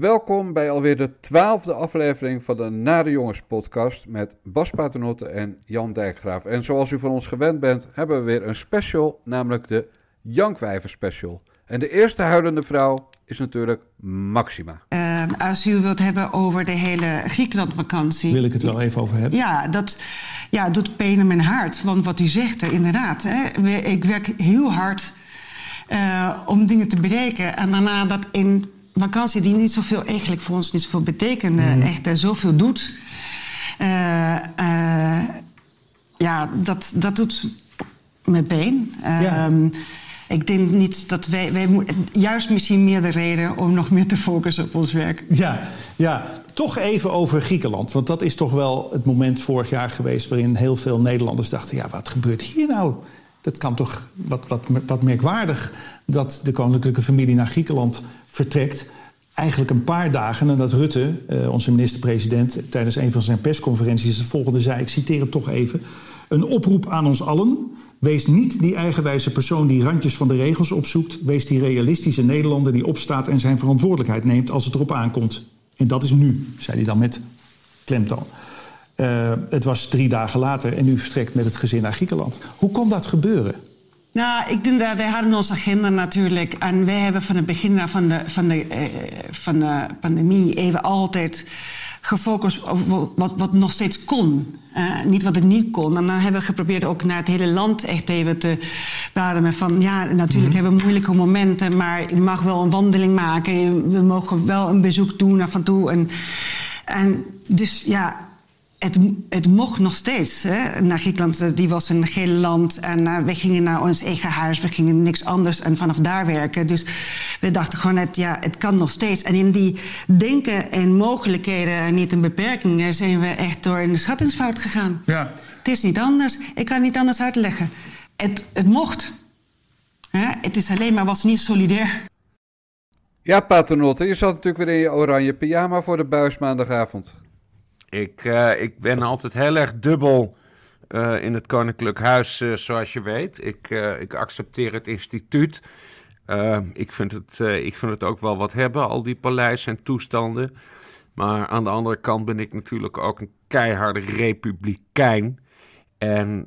Welkom bij alweer de twaalfde aflevering van de Nare Jongens podcast met Bas Paternotte en Jan Dijkgraaf. En zoals u van ons gewend bent, hebben we weer een special, namelijk de Jankwijver special. En de eerste huilende vrouw is natuurlijk Maxima. Uh, als u wilt hebben over de hele Griekenland-vakantie... Wil ik het wel even over hebben? Ja, dat ja, doet pijn in mijn hart. Want wat u zegt er, inderdaad. Hè, ik werk heel hard uh, om dingen te bereiken. En daarna dat in vakantie die niet zoveel, eigenlijk voor ons niet zoveel betekende... Mm. echt uh, zoveel doet... Uh, ja, dat, dat doet me pijn. Ja. Ehm, ik denk niet dat wij, wij juist misschien meer de reden om nog meer te focussen op ons werk. Ja, ja, toch even over Griekenland. Want dat is toch wel het moment vorig jaar geweest waarin heel veel Nederlanders dachten: ja, wat gebeurt hier nou? Dat kan toch wat, wat, merkwaardig dat de koninklijke familie naar Griekenland vertrekt. Eigenlijk een paar dagen nadat Rutte, eh, onze minister-president, tijdens een van zijn persconferenties het volgende zei: ik citeer het toch even. Een oproep aan ons allen Wees niet die eigenwijze persoon die randjes van de regels opzoekt. Wees die realistische Nederlander die opstaat en zijn verantwoordelijkheid neemt als het erop aankomt. En dat is nu, zei hij dan met klemtoon. Uh, het was drie dagen later en u vertrekt met het gezin naar Griekenland. Hoe kon dat gebeuren? Nou, ik denk dat wij hadden onze agenda natuurlijk. En wij hebben van het begin van de, van de, uh, van de pandemie even altijd gefocust op wat, wat nog steeds kon. Uh, niet wat het niet kon. En dan hebben we geprobeerd ook naar het hele land echt even te beademen. Van ja, natuurlijk mm -hmm. hebben we moeilijke momenten, maar je mag wel een wandeling maken. We mogen wel een bezoek doen naar van toe. En, en dus ja, het, het mocht nog steeds hè, naar Griekenland. Die was een gele land. En uh, we gingen naar ons eigen huis. We gingen niks anders en vanaf daar werken. Dus we dachten gewoon, het, ja, het kan nog steeds. En in die denken en mogelijkheden, niet een beperkingen... zijn we echt door in de schattingsfout gegaan. Ja. Het is niet anders. Ik kan het niet anders uitleggen. Het, het mocht. Hè? Het is alleen maar was niet solidair. Ja, Paternotte, je zat natuurlijk weer in je oranje pyjama voor de buis maandagavond. Ik, uh, ik ben altijd heel erg dubbel uh, in het Koninklijk Huis, uh, zoals je weet. Ik, ik accepteer het instituut. ik, vind het, ik vind het ook wel wat hebben, al die paleizen en toestanden. Maar aan de andere kant ben ik natuurlijk ook een keiharde republikein. En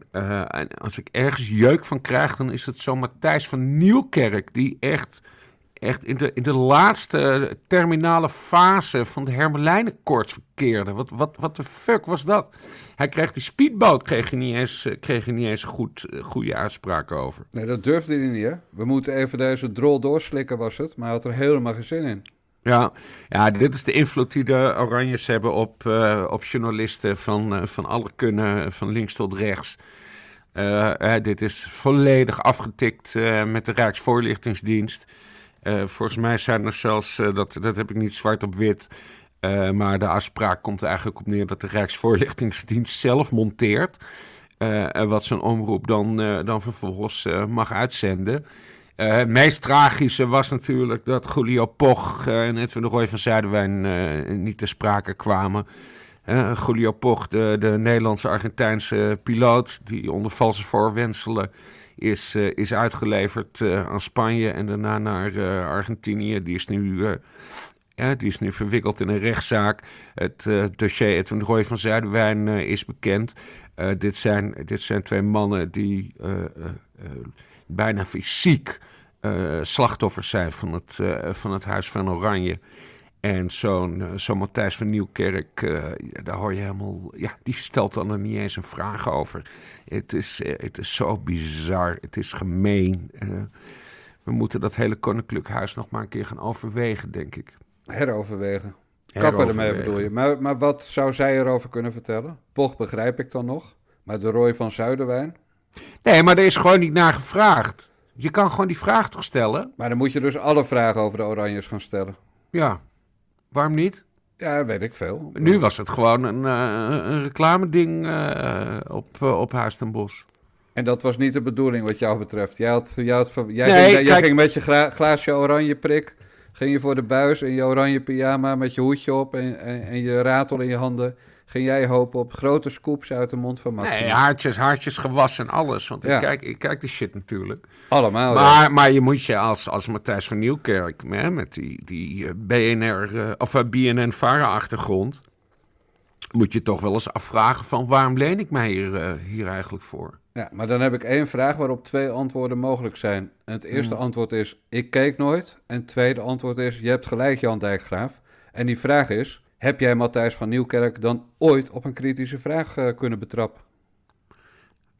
als ik ergens jeuk van krijg, dan is het zo Matthijs van Nieuwkerk, die echt echt in de, in de laatste terminale fase van de Hermelijnenkoorts verkeerde. Wat, wat, wat de fuck was dat? Hij kreeg die speedboot, kreeg je niet eens, eh, kreeg je niet eens goed, eh, goede uitspraken over. Nee, dat durfde hij niet, hè? We moeten even deze drol doorslikken, was het. Maar hij had er helemaal geen zin in. Ja, ja, dit is de invloed die de Oranjes hebben op, uh, op journalisten van, uh, van alle kunnen, van links tot rechts. Uh, dit is volledig afgetikt met de Rijksvoorlichtingsdienst. Uh, volgens mij zijn er zelfs, uh, dat, dat heb ik niet zwart op wit, uh, maar de afspraak komt er eigenlijk op neer dat de Rijksvoorlichtingsdienst zelf monteert. wat zo'n omroep dan, dan vervolgens mag uitzenden. het meest tragische was natuurlijk dat Julio Poch en Edwin de Roy van Zuiderwijn niet te sprake kwamen. Julio Poch, de, de Nederlandse-Argentijnse piloot, die onder valse voorwenselen is, uh, is uitgeleverd uh, aan Spanje en daarna naar uh, Argentinië. Die is nu, ja, die is nu verwikkeld in een rechtszaak. Het dossier Edwin Roy van Zuiderwijn is bekend. dit, zijn, dit zijn twee mannen die bijna fysiek slachtoffers zijn van het, van het Huis van Oranje. En zo'n uh, zo Matthijs van Nieuwkerk, uh, daar hoor je helemaal... Ja, die stelt dan er niet eens een vraag over. Het is, uh, het is zo bizar. Het is gemeen. we moeten dat hele koninklijk huis nog maar een keer gaan overwegen, denk ik. Heroverwegen. Kappen ermee bedoel je. Maar, maar wat zou zij erover kunnen vertellen? Poch begrijp ik dan nog. Maar de Roy van Zuiderwijn? Nee, maar er is gewoon niet naar gevraagd. Je kan gewoon die vraag toch stellen? Maar dan moet je dus alle vragen over de Oranjes gaan stellen. Ja, Waarom niet? Ja, weet ik veel. Nu was het gewoon een, uh, een reclame-ding uh, op, uh, op Huis ten Bos. En dat was niet de bedoeling wat jou betreft. Jij, had, jij, had, jij, nee, ging, jij ging met je glaasje oranje prik. Ging je voor de buis in je oranje pyjama met je hoedje op en, en, en je ratel in je handen. Ging jij hopen op grote scoops uit de mond van Maxima? Nee, haartjes, haartjes gewassen en alles. Want Ja. ik, kijk, ik kijk die shit natuurlijk. Allemaal. ja. Maar, maar je moet je als, als Matthijs van Nieuwkerk, hè, met die, die eh, BNR eh, of eh, BNN-Vara-achtergrond, moet je toch wel eens afvragen van waarom leen ik mij hier, hier eigenlijk voor? Ja, maar dan heb ik één vraag waarop twee antwoorden mogelijk zijn. En het eerste antwoord is, ik keek nooit. En het tweede antwoord is, je hebt gelijk Jan Dijkgraaf. En die vraag is, heb jij Matthijs van Nieuwkerk dan ooit op een kritische vraag eh, kunnen betrappen?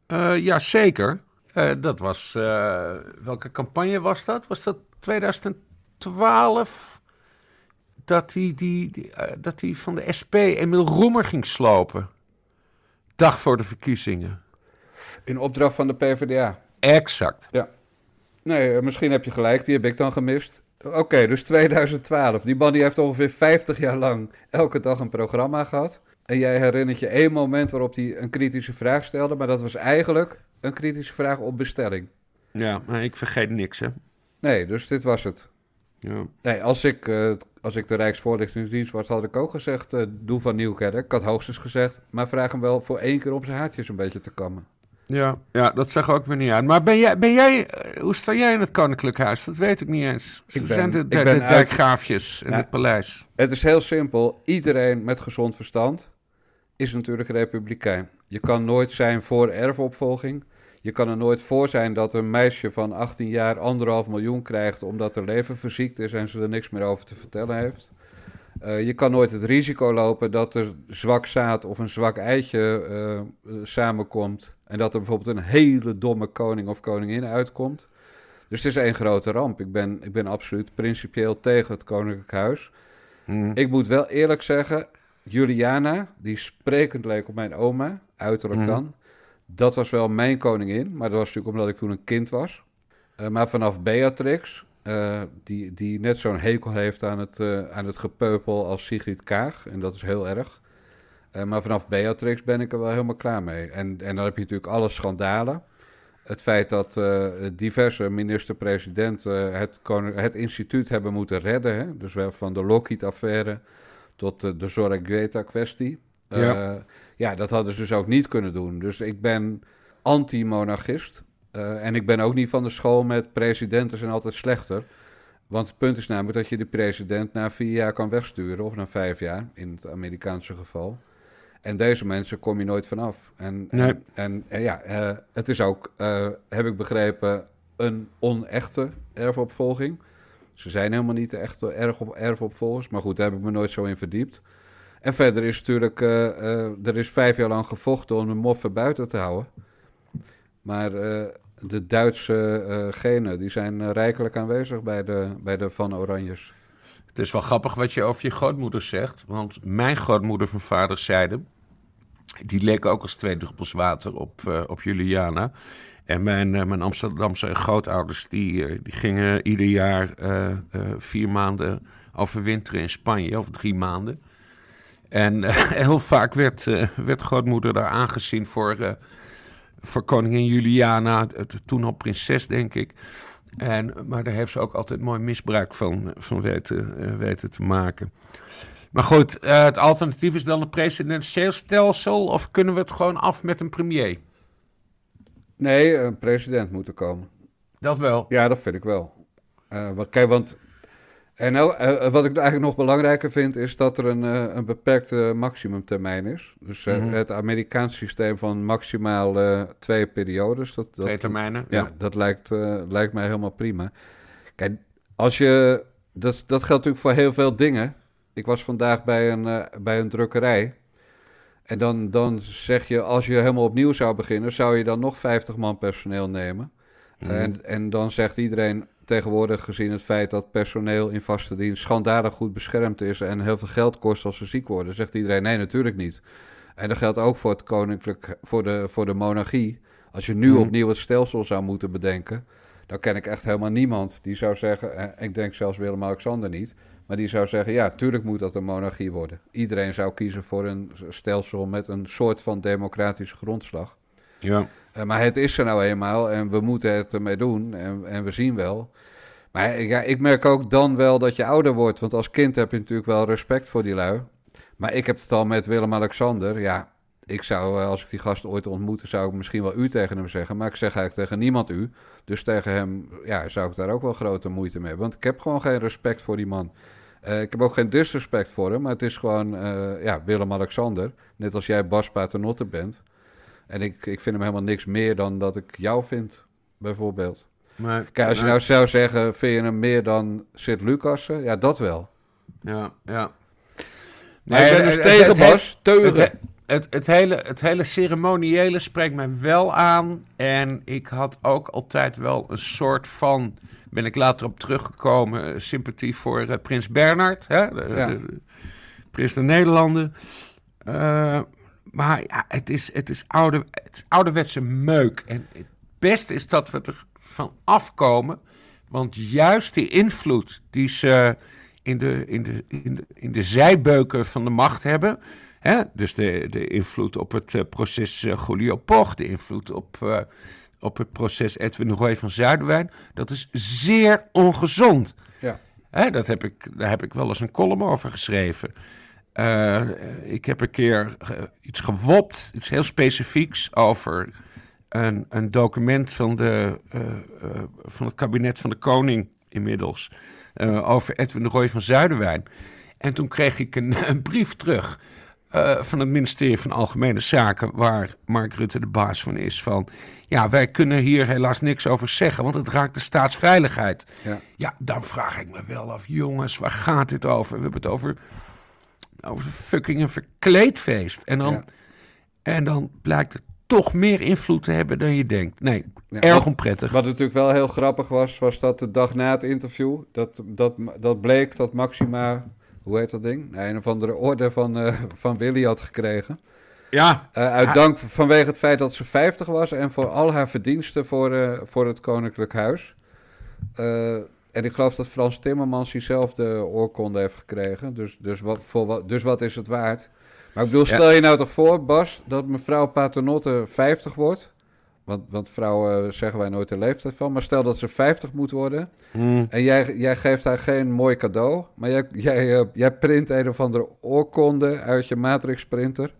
Eh ja, zeker. Eh, dat was, welke campagne was dat? Was dat 2012? Dat hij die, die, dat hij van de SP Emil Roemer ging slopen. Dag voor de verkiezingen. In opdracht van de PvdA. Exact. Nee, eh, misschien heb je gelijk, die heb ik dan gemist. Oké, dus 2012. Die man die heeft ongeveer 50 jaar lang elke dag een programma gehad. En jij herinnert je één moment waarop hij een kritische vraag stelde, maar dat was eigenlijk een kritische vraag op bestelling. Ja, maar ik vergeet niks, hè. Nee, dus dit was het. Ja. Nee, als ik, eh, als ik de Rijksvoorlichtingsdienst was, had ik ook gezegd, eh, doe van Nieuwkerk. Ik had hoogstens gezegd, maar vraag hem wel voor één keer op zijn haartjes een beetje te kammen. Ja, ja, dat zag ook weer niet uit. Maar ben jij, ben jij, eh, hoe sta jij in het Koninklijk Huis? Dat weet ik niet eens. Ik ben- zijn de, ik de, ben de uit- dijkgraafjes in Ja. het paleis. Het is heel simpel. Iedereen met gezond verstand is natuurlijk republikein. Je kan nooit zijn voor erfopvolging. Je kan er nooit voor zijn dat een meisje van 18 jaar anderhalf miljoen krijgt omdat haar lever verziekt is en ze er niks meer over te vertellen heeft. Eh, je kan nooit het risico lopen dat er zwak zaad of een zwak eitje eh, samenkomt en dat er bijvoorbeeld een hele domme koning of koningin uitkomt. Dus het is één grote ramp. Ik ben, ik ben absoluut principieel tegen het koninklijk huis. Hm. Ik moet wel eerlijk zeggen, Juliana, die sprekend leek op mijn oma, uiterlijk Mhm. dan. Dat was wel mijn koningin, maar dat was natuurlijk omdat ik toen een kind was. Eh, maar vanaf Beatrix, eh, die, die net zo'n hekel heeft aan het, eh, aan het gepeupel als Sigrid Kaag, en dat is heel erg. Eh, maar vanaf Beatrix ben ik er wel helemaal klaar mee. En, en dan heb je natuurlijk alle schandalen. Het feit dat eh, diverse minister-presidenten het, het instituut hebben moeten redden. Hè? Dus wel van de Lockheed-affaire tot eh, de Zorregreta-kwestie. Eh, Ja. ja, dat hadden ze dus ook niet kunnen doen. Dus ik ben anti-monarchist. Eh, en ik ben ook niet van de school met presidenten zijn altijd slechter. Want het punt is namelijk dat je de president na vier jaar kan wegsturen, of na vijf jaar, in het Amerikaanse geval. En deze mensen kom je nooit vanaf. En, Nee. en, en, eh, ja, eh, het is ook, eh, heb ik begrepen, een onechte erfopvolging. Ze zijn helemaal niet de echte erf op, erfopvolgers, maar goed, daar heb ik me nooit zo in verdiept. En verder is natuurlijk, eh, eh, er is vijf jaar lang gevochten om de moffen buiten te houden. Maar eh, de Duitse eh, genen, die zijn rijkelijk aanwezig bij de, bij de Van Oranjes. Het is wel grappig wat je over je grootmoeder zegt. Want mijn grootmoeder van vaders zijde, die leek ook als twee druppels water op, eh, op Juliana. En mijn, eh, mijn Amsterdamse grootouders, die, eh, die gingen ieder jaar vier maanden overwinteren in Spanje, of drie maanden. En heel vaak werd, werd grootmoeder daar aangezien voor, voor koningin Juliana, toen al prinses, denk ik. En, maar daar heeft ze ook altijd mooi misbruik van, van weten, weten te maken. Maar goed, eh, het alternatief is dan een presidentieel stelsel... of kunnen we het gewoon af met een premier? Nee, een president moet er komen. Dat wel. Ja, dat vind ik wel. Eh, wat, kijk, want. En eh, wat ik eigenlijk nog belangrijker vind, is dat er een, een beperkte maximumtermijn is. Dus Mhm. het Amerikaans systeem van maximaal twee periodes. Dat, dat, Twee termijnen. Ja, dat lijkt, lijkt mij helemaal prima. Kijk, als je. Dat, dat geldt natuurlijk voor heel veel dingen. Ik was vandaag bij een, eh, bij een drukkerij. En dan, dan zeg je, als je helemaal opnieuw zou beginnen, zou je dan nog 50 man personeel nemen. Mhm. En, en dan zegt iedereen tegenwoordig, gezien het feit dat personeel in vaste dienst schandalig goed beschermd is en heel veel geld kost als ze ziek worden, zegt iedereen nee, natuurlijk niet. En dat geldt ook voor het koninklijk, voor de, voor de monarchie. Als je nu Mhm. opnieuw het stelsel zou moeten bedenken, dan ken ik echt helemaal niemand die zou zeggen, eh, ik denk zelfs Willem-Alexander niet, maar die zou zeggen, ja, tuurlijk moet dat een monarchie worden. Iedereen zou kiezen voor een stelsel met een soort van democratische grondslag. Ja. Eh, maar het is er nou eenmaal en we moeten het ermee doen en, en we zien wel. Maar ja, ik merk ook dan wel dat je ouder wordt. Want als kind heb je natuurlijk wel respect voor die lui. Maar ik heb het al met Willem-Alexander. Ja, ik zou, eh, als ik die gast ooit ontmoette, zou ik misschien wel u tegen hem zeggen. Maar ik zeg eigenlijk tegen niemand u. Dus tegen hem ja, zou ik daar ook wel grote moeite mee hebben. Want ik heb gewoon geen respect voor die man. Uh, ik heb ook geen disrespect voor hem. Maar het is gewoon uh, ja, Willem-Alexander. Net als jij Bas Paternotte bent. En ik, ik vind hem helemaal niks meer dan dat ik jou vind, bijvoorbeeld. Maar, Kijk, als je nou zou zeggen, vind je hem meer dan Sint-Lucassen? Ja, dat wel. Ja, ja. Nee, ik ben dus tegen Bas, teuren. Het, het, hele, het hele ceremoniële spreekt mij wel aan. En ik had ook altijd wel een soort van, ben ik later op teruggekomen, sympathie voor uh, Prins Bernard. Hè? De, prins de Nederlanden. Uh, maar ja, het is, het, is oude, het is ouderwetse meuk. En het beste is dat we er van afkomen. Want juist die invloed die ze in de, in de, in de, in de zijbeuken van de macht hebben. Hè? Dus de, de invloed op het uh, proces Julio Poch, de invloed op, uh, op het proces Edwin Roy van Zuiderwijn. Dat is zeer ongezond. Ja. Hè? Dat heb ik, daar heb ik wel eens een column over geschreven. ik heb een keer iets gewopt, iets heel specifieks over een, een document van, de, van het kabinet van de koning inmiddels over Edwin de Roy van Zuiderwijn. En toen kreeg ik een, een brief terug uh, van het ministerie van Algemene Zaken, waar Mark Rutte de baas van is, van ja, wij kunnen hier helaas niks over zeggen, want het raakt de staatsveiligheid. Ja, ja dan vraag ik me wel af, jongens, waar gaat dit over? We hebben het over, over fucking een verkleedfeest. En dan, ja. en dan blijkt het toch meer invloed te hebben dan je denkt. Nee, erg wat, onprettig. Wat natuurlijk wel heel grappig was, was dat de dag na het interview, dat, dat, dat bleek dat Maxima, hoe heet dat ding? Een of andere orde van, uh, van Willy had gekregen. Ja. Uh, uit dank vanwege het feit dat ze 50 was en voor al haar verdiensten voor, uh, voor het Koninklijk Huis. en ik geloof dat Frans Timmermans diezelfde oorkonde heeft gekregen. Dus, dus, wat, voor, dus wat is het waard? Maar ik bedoel, stel je nou toch voor, Bas, dat mevrouw Paternotte 50 wordt. Want, want vrouwen zeggen wij nooit de leeftijd van. Maar stel dat ze 50 moet worden. Hmm. En jij, jij geeft haar geen mooi cadeau. Maar jij, jij, uh, jij print een of andere oorkonde uit je matrix printer.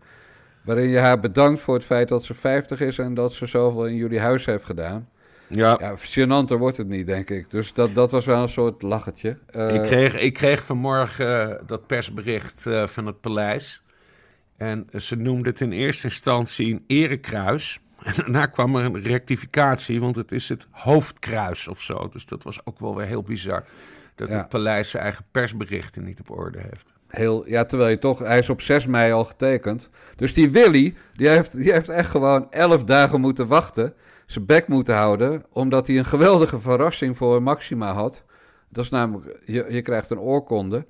Waarin je haar bedankt voor het feit dat ze 50 is. En dat ze zoveel in jullie huis heeft gedaan. Ja. ja gênanter wordt het niet, denk ik. Dus dat, dat was wel een soort lachertje. Uh, ik, kreeg, ik kreeg vanmorgen uh, dat persbericht van het paleis. En ze noemde het in eerste instantie een erekruis. En daarna kwam er een rectificatie, want het is het hoofdkruis of zo. Dus dat was ook wel weer heel bizar. Dat ja. het paleis zijn eigen persberichten niet op orde heeft. Heel, ja, terwijl je toch, hij is op 6 mei al getekend. Dus die Willy, die heeft, die heeft echt gewoon 11 dagen moeten wachten. Zijn bek moeten houden, omdat hij een geweldige verrassing voor Maxima had. Dat is namelijk, je, je krijgt een oorkonde.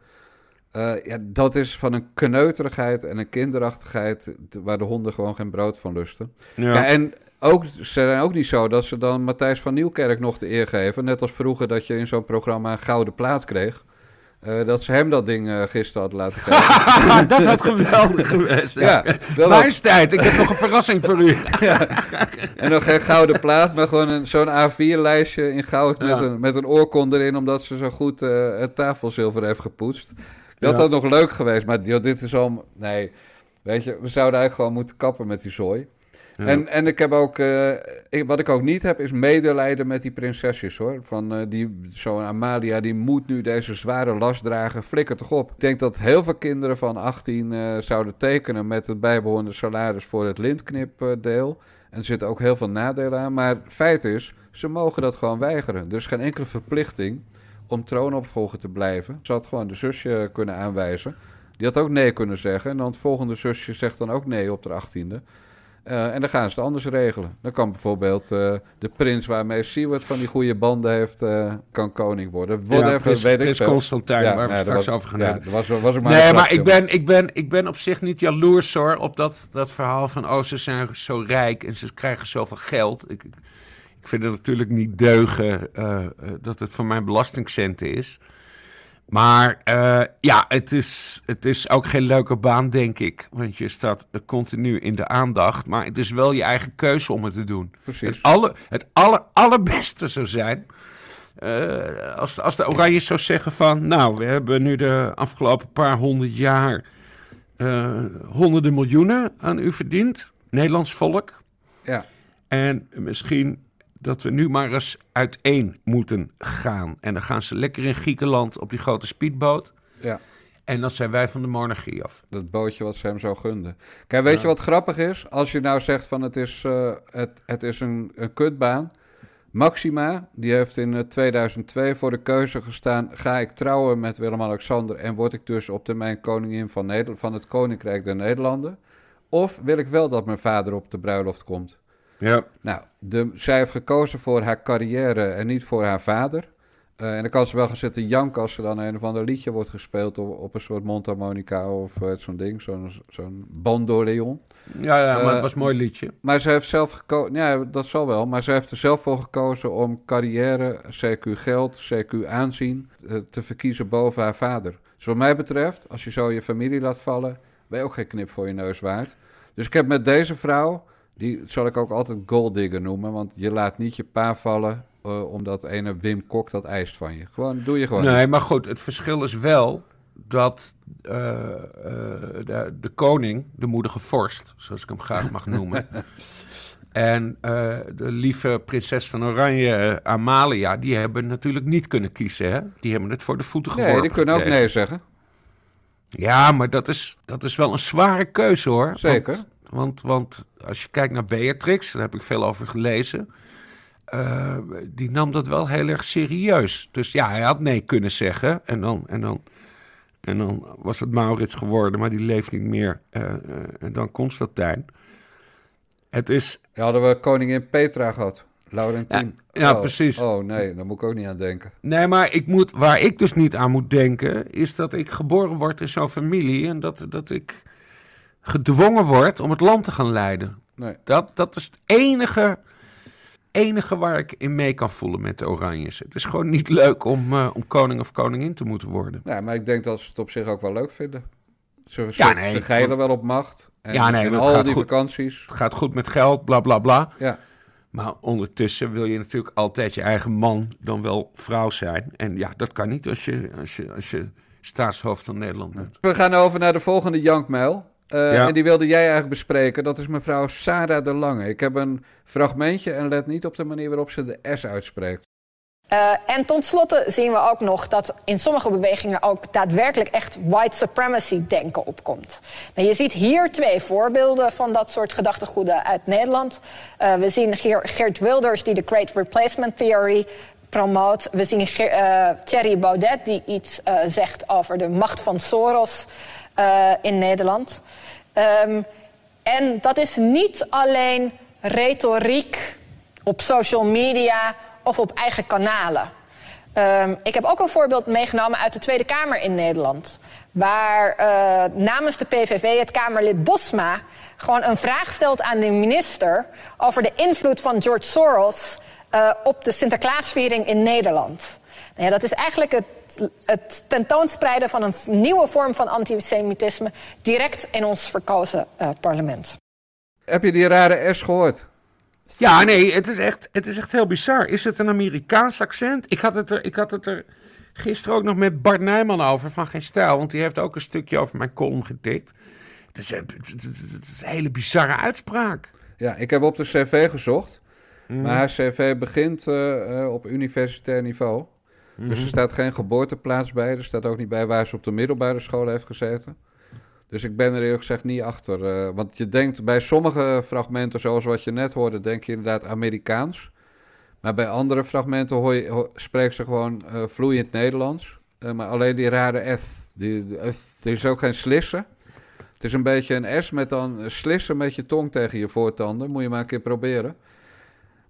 Uh, ja, dat is van een kneuterigheid en een kinderachtigheid waar de honden gewoon geen brood van lusten. Ja. ja. en ook, ze zijn ook niet zo dat ze dan Matthijs van Nieuwkerk nog de eer geven. Net als vroeger dat je in zo'n programma een gouden plaat kreeg. Uh, dat ze hem dat ding uh, gisteren had laten kijken. dat had geweldig geweest. Ja, ja Majesteit, ik heb nog een verrassing voor u. ja. En nog geen gouden plaat, maar gewoon zo'n A4-lijstje in goud met, een, met een oorkonde erin... omdat ze zo goed uh, het tafelzilver heeft gepoetst. Dat had nog leuk geweest, maar joh, dit is al... Nee, weet je, we zouden eigenlijk gewoon moeten kappen met die zooi. Ja. En, en ik heb ook, uh, ik, wat ik ook niet heb, is medelijden met die prinsesjes hoor. Van uh, die, zo'n Amalia, die moet nu deze zware last dragen. Flikker toch op. Ik denk dat heel veel kinderen van 18 uh, zouden tekenen met het bijbehorende salaris voor het lintknipdeel. En er zitten ook heel veel nadelen aan. Maar feit is, ze mogen dat gewoon weigeren. Er is geen enkele verplichting om troonopvolger te blijven. Ze had gewoon de zusje kunnen aanwijzen. Die had ook nee kunnen zeggen. En dan het volgende zusje zegt dan ook nee op de achttiende. Uh, en dan gaan ze het anders regelen. Dan kan bijvoorbeeld uh, de prins waarmee Siewert van die goede banden heeft, uh, kan koning worden. Whatever, ja, prins, weet ik prins. Constantijn, ja, waar we nee, straks was, over gaan ja, hebben. Was, was maar nee, maar ik ben, ik, ben, ik ben op zich niet jaloers hoor, op dat, dat verhaal van... oh, ze zijn zo rijk en ze krijgen zoveel geld. Ik, ik vind het natuurlijk niet deugen uh, dat het van mijn belastingcenten is. Maar uh, ja, het is, het is ook geen leuke baan, denk ik. Want je staat continu in de aandacht. Maar het is wel je eigen keuze om het te doen. Precies. Het, aller, het aller, allerbeste zou zijn... Uh, als, als de Oranje zou zeggen van... Nou, we hebben nu de afgelopen paar honderd jaar... eh, honderden miljoenen aan u verdiend, Nederlands volk. Ja. En misschien dat we nu maar eens uiteen moeten gaan. En dan gaan ze lekker in Griekenland op die grote speedboot. Ja. En dan zijn wij van de monarchie af. Dat bootje wat ze hem zo gunden. Kijk, weet je wat grappig is? Als je nou zegt van het is, eh, het, het is een, een kutbaan. Maxima, die heeft in eh, 2002 voor de keuze gestaan... ga ik trouwen met Willem-Alexander... en word ik dus op termijn koningin van, Neder van het Koninkrijk der Nederlanden? Of wil ik wel dat mijn vader op de bruiloft komt? Ja. Nou, de, zij heeft gekozen voor haar carrière en niet voor haar vader. Eh, en dan kan ze wel gaan zitten janken als er dan een of ander liedje wordt gespeeld op, op een soort mondharmonica of eh, zo'n ding, zo'n zo'n bandoleon. Ja, ja, maar Eh, het was een mooi liedje. Maar ze heeft zelf gekozen, ja, dat zal wel, maar ze heeft er zelf voor gekozen om carrière, CQ geld, CQ aanzien eh, te verkiezen boven haar vader. Dus wat mij betreft, als je zo je familie laat vallen, ben je ook geen knip voor je neus waard. Dus ik heb met deze vrouw, die zal ik ook altijd golddigger noemen, want je laat niet je pa vallen eh, omdat ene Wim Kok dat eist van je. Gewoon, doe je gewoon Nee, maar goed, het verschil is wel dat eh, eh, de, de koning, de moedige vorst, zoals ik hem graag mag noemen, en de lieve prinses van Oranje, Amalia, die hebben natuurlijk niet kunnen kiezen. Hè? Die hebben het voor de voeten geworpen. Nee, die kunnen ook nee zeggen. Ja, maar dat is, dat is wel een zware keuze hoor. Zeker. Want, want, want als je kijkt naar Beatrix, daar heb ik veel over gelezen. eh, die nam dat wel heel erg serieus. Dus ja, hij had nee kunnen zeggen. En dan, en dan, en dan was het Maurits geworden, maar die leeft niet meer. eh, eh, en dan Constantijn. Het is. Ja, hadden we koningin Petra gehad. Laurentien. Ja, ja, Oh, precies. Oh nee, daar moet ik ook niet aan denken. Nee, maar ik moet, waar ik dus niet aan moet denken, is dat ik geboren word in zo'n familie en dat, dat ik gedwongen word om het land te gaan leiden. Nee. Dat, dat is het enige, enige waar ik in mee kan voelen met de Oranjes. Het is gewoon niet leuk om, eh, om koning of koningin te moeten worden. Ja, maar ik denk dat ze het op zich ook wel leuk vinden. Ze, Ja, nee, ze geilen wel op macht. En, Ja, nee, en al die goed. vakanties. Het gaat goed met geld, bla bla bla. Ja. Maar ondertussen wil je natuurlijk altijd je eigen man dan wel vrouw zijn. En ja, dat kan niet als je, als je, als je staatshoofd van Nederland bent. We gaan over naar de volgende jankmail. Eh, Ja. En die wilde jij eigenlijk bespreken. Dat is mevrouw Sarah de Lange. Ik heb een fragmentje en let niet op de manier waarop ze de S uitspreekt. Uh, en tot slotte zien we ook nog dat in sommige bewegingen ook daadwerkelijk echt white supremacy denken opkomt. Nou, je ziet hier twee voorbeelden van dat soort gedachtegoeden uit Nederland. Uh, we zien Geer, Geert Wilders die de Great Replacement Theory promoot. We zien Ge uh, Thierry Baudet die iets uh, zegt over de macht van Soros uh, in Nederland. Um, en dat is niet alleen retoriek op social media of op eigen kanalen. Um, ik heb ook een voorbeeld meegenomen uit de Tweede Kamer in Nederland. Waar uh, namens de PVV het Kamerlid Bosma gewoon een vraag stelt aan de minister over de invloed van George Soros uh, op de Sinterklaasviering in Nederland. Nou ja, dat is eigenlijk het, het tentoonspreiden van een nieuwe vorm van antisemitisme direct in ons verkozen uh, parlement. Heb je die rare S gehoord? Ja, nee, het is, echt, het is echt heel bizar. Is het een Amerikaans accent? Ik had het er, ik had het er gisteren ook nog met Bart Nijman over van Geen Stijl. Want die heeft ook een stukje over mijn column getikt. Het is een, het is een hele bizarre uitspraak. Ja, ik heb op de cv gezocht. Mm. Maar haar cv begint uh, uh, op universitair niveau. Mm. Dus er staat geen geboorteplaats bij. Er staat ook niet bij waar ze op de middelbare school heeft gezeten. Dus ik ben er eerlijk gezegd niet achter. Uh, want je denkt bij sommige fragmenten, zoals wat je net hoorde, denk je inderdaad Amerikaans. Maar bij andere fragmenten hoor je, spreekt ze gewoon uh, vloeiend Nederlands. Uh, maar alleen die rare F. Die, die F. Er is ook geen slissen. Het is een beetje een S met dan slissen met je tong tegen je voortanden. Moet je maar een keer proberen.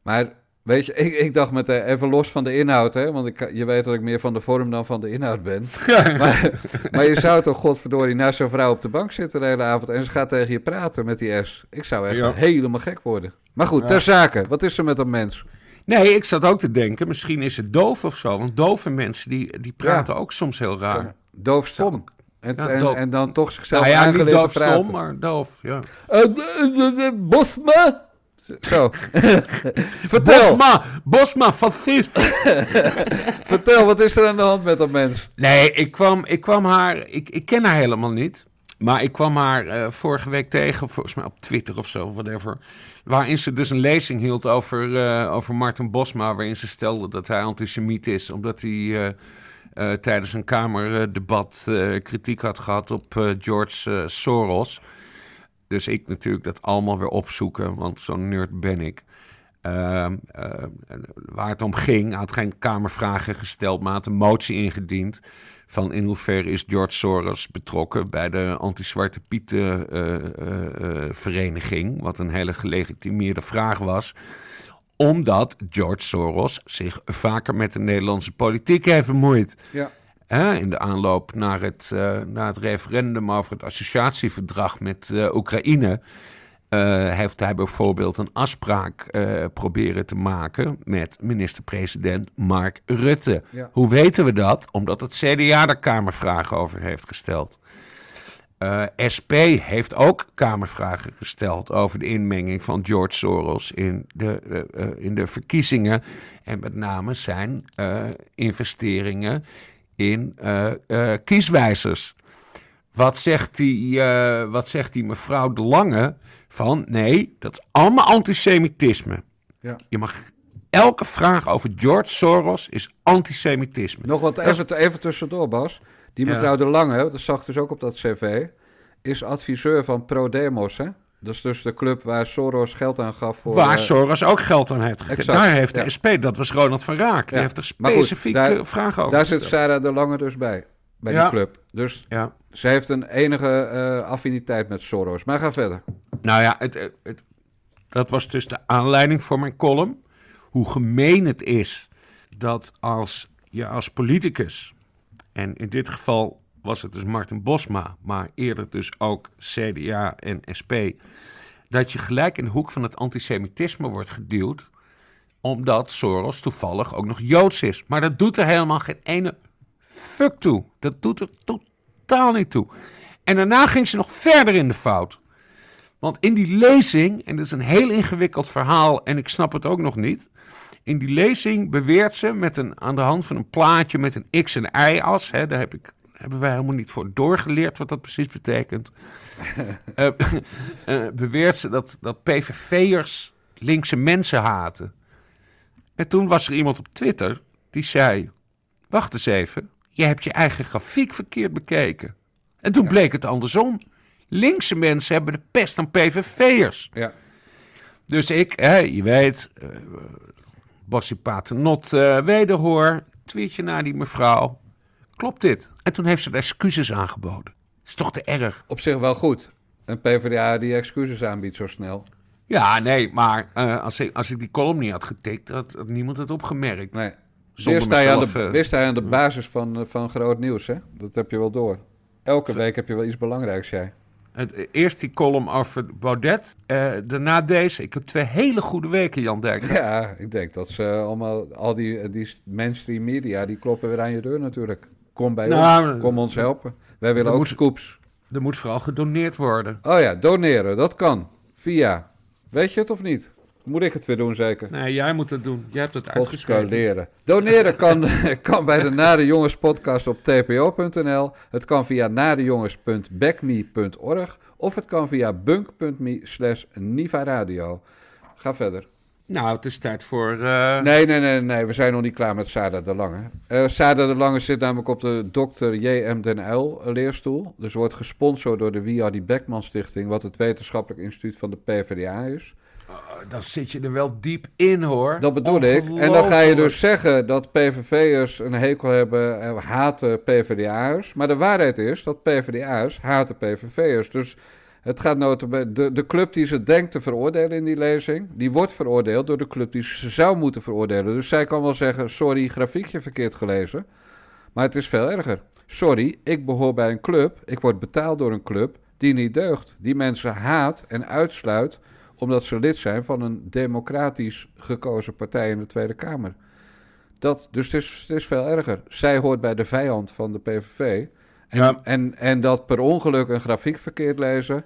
Maar Weet je, ik, ik dacht met uh, even los van de inhoud, hè, want ik, je weet dat ik meer van de vorm dan van de inhoud ben. maar, maar, je zou toch, godverdorie, naast zo'n vrouw op de bank zitten de hele avond en ze gaat tegen je praten met die S. Ik zou echt ja. helemaal gek worden. Maar goed, ter zake, wat is er met een mens? Nee, ik zat ook te denken, misschien is het doof of zo. Want dove mensen, die, die praten ja. ook soms heel raar. Doofstom. En, en, doof. en, dan toch zichzelf nou ja, niet te praten. doofstom, maar doof, ja. Uh, Bosma? Zo. Vertel. Bosma, Bosma, fascist. Vertel, wat is er aan de hand met dat mens? Nee, ik kwam, ik kwam haar, ik, ik ken haar helemaal niet. Maar ik kwam haar eh, vorige week tegen, volgens mij op Twitter of zo, whatever. Waarin ze dus een lezing hield over, uh, over Martin Bosma. Waarin ze stelde dat hij antisemiet is. Omdat hij uh, tijdens een Kamerdebat kritiek had gehad op George Soros. Dus ik natuurlijk dat allemaal weer opzoeken, want zo'n nerd ben ik. Ehm, waar het om ging, had geen Kamervragen gesteld, maar had een motie ingediend van in hoeverre is George Soros betrokken bij de anti-Zwarte Pieten uh, uh, vereniging, wat een hele gelegitimeerde vraag was omdat George Soros zich vaker met de Nederlandse politiek heeft bemoeid. Ja. In de aanloop naar het, naar het referendum over het associatieverdrag met Oekraïne uh, heeft hij bijvoorbeeld een afspraak proberen te maken met minister-president Mark Rutte. Hoe weten we dat? Omdat het CDA daar Kamervragen over heeft gesteld. Eh, SP heeft ook Kamervragen gesteld over de inmenging van George Soros in de, in de verkiezingen. En met name zijn investeringen in kieswijzers. Wat zegt, die, wat zegt die mevrouw De Lange? van nee, dat is allemaal antisemitisme. Ja. Je mag elke vraag over George Soros is antisemitisme. Nog wat even, even tussendoor, Bas. Die mevrouw De Lange, dat zag dus ook op dat cv, is adviseur van ProDemos, hè? Dat is dus de club waar Soros geld aan gaf voor... Waar uh, Soros ook geld aan heeft gegeven. Daar heeft de SP, dat was Ronald van Raak. Die heeft er specifieke vragen over Daar zit Sarah De Lange dus bij, bij die club. Dus ja. ze heeft een enige uh, affiniteit met Soros. Maar ga verder. Nou ja, het, het, dat was dus de aanleiding voor mijn column. Hoe gemeen het is dat als je als politicus, en in dit geval was het dus Martin Bosma, maar eerder dus ook CDA en SP, dat je gelijk in de hoek van het antisemitisme wordt geduwd, omdat Soros toevallig ook nog Joods is. Maar dat doet er helemaal geen ene fuck toe. Dat doet er totaal niet toe. En daarna ging ze nog verder in de fout. Want in die lezing, en dat is een heel ingewikkeld verhaal en ik snap het ook nog niet. In die lezing beweert ze met een, aan de hand van een plaatje met een x- en y-as. Daar heb ik, hebben wij helemaal niet voor doorgeleerd wat dat precies betekent. uh, uh, beweert ze dat, dat PVV'ers linkse mensen haten. En toen was er iemand op Twitter die zei: Wacht eens even, je hebt je eigen grafiek verkeerd bekeken. En toen bleek het andersom. Linkse mensen hebben de pest aan PVV'ers. Ja. Dus ik, hè, je weet, uh, Bossie Paternot uh, wederhoor, tweetje naar die mevrouw. Klopt dit? En toen heeft ze de excuses aangeboden. Is toch te erg? Op zich wel goed. Een PvdA die excuses aanbiedt zo snel. Ja, nee, maar uh, als, ik, als ik die column niet had getikt, had, had niemand het opgemerkt. Nee. Weer sta, je aan de, weer sta je aan de basis van, van groot nieuws, hè? Dat heb je wel door. Elke week heb je wel iets belangrijks, jij. Eerst die column over Baudet. Uh, daarna deze. Ik heb twee hele goede weken, Jan Derk. Ja, ik denk dat ze allemaal, al die, die mainstream media, die kloppen weer aan je deur natuurlijk. Kom bij nou, ons, kom ons helpen. Wij willen ook moet, scoops. Er moet vooral gedoneerd worden. Oh ja, doneren, dat kan. Via. Weet je het of niet? Moet ik het weer doen, zeker? Nee, jij moet het doen. Jij hebt het uitgeschreven. leren. Doneren kan, kan bij de Nare Jongens podcast op tpo.nl. Het kan via nadejongens.backme.org. Of het kan via bunk.me slash Niva Ga verder. Nou, het is tijd voor... Uh... Nee, nee, nee, nee. We zijn nog niet klaar met Sada de Lange. Uh, Sada de Lange zit namelijk op de Dr. J.M. den Uyl leerstoel. Dus wordt gesponsord door de W.R.D. Beckman Stichting... wat het wetenschappelijk instituut van de PvdA is... Uh, dan zit je er wel diep in hoor. Dat bedoel ik. En dan ga je dus zeggen dat PVV'ers een hekel hebben en haten PvdA'ers. Maar de waarheid is dat PvdA'ers haten PVV'ers. Dus het gaat notabene, de, de club die ze denkt te veroordelen in die lezing, die wordt veroordeeld door de club die ze zou moeten veroordelen. Dus zij kan wel zeggen, sorry, grafiekje verkeerd gelezen. Maar het is veel erger. Sorry, ik behoor bij een club, ik word betaald door een club die niet deugt. Die mensen haat en uitsluit omdat ze lid zijn van een democratisch gekozen partij in de Tweede Kamer. Dat, dus het is, het is veel erger. Zij hoort bij de vijand van de PVV. En, en, en dat per ongeluk een grafiek verkeerd lezen.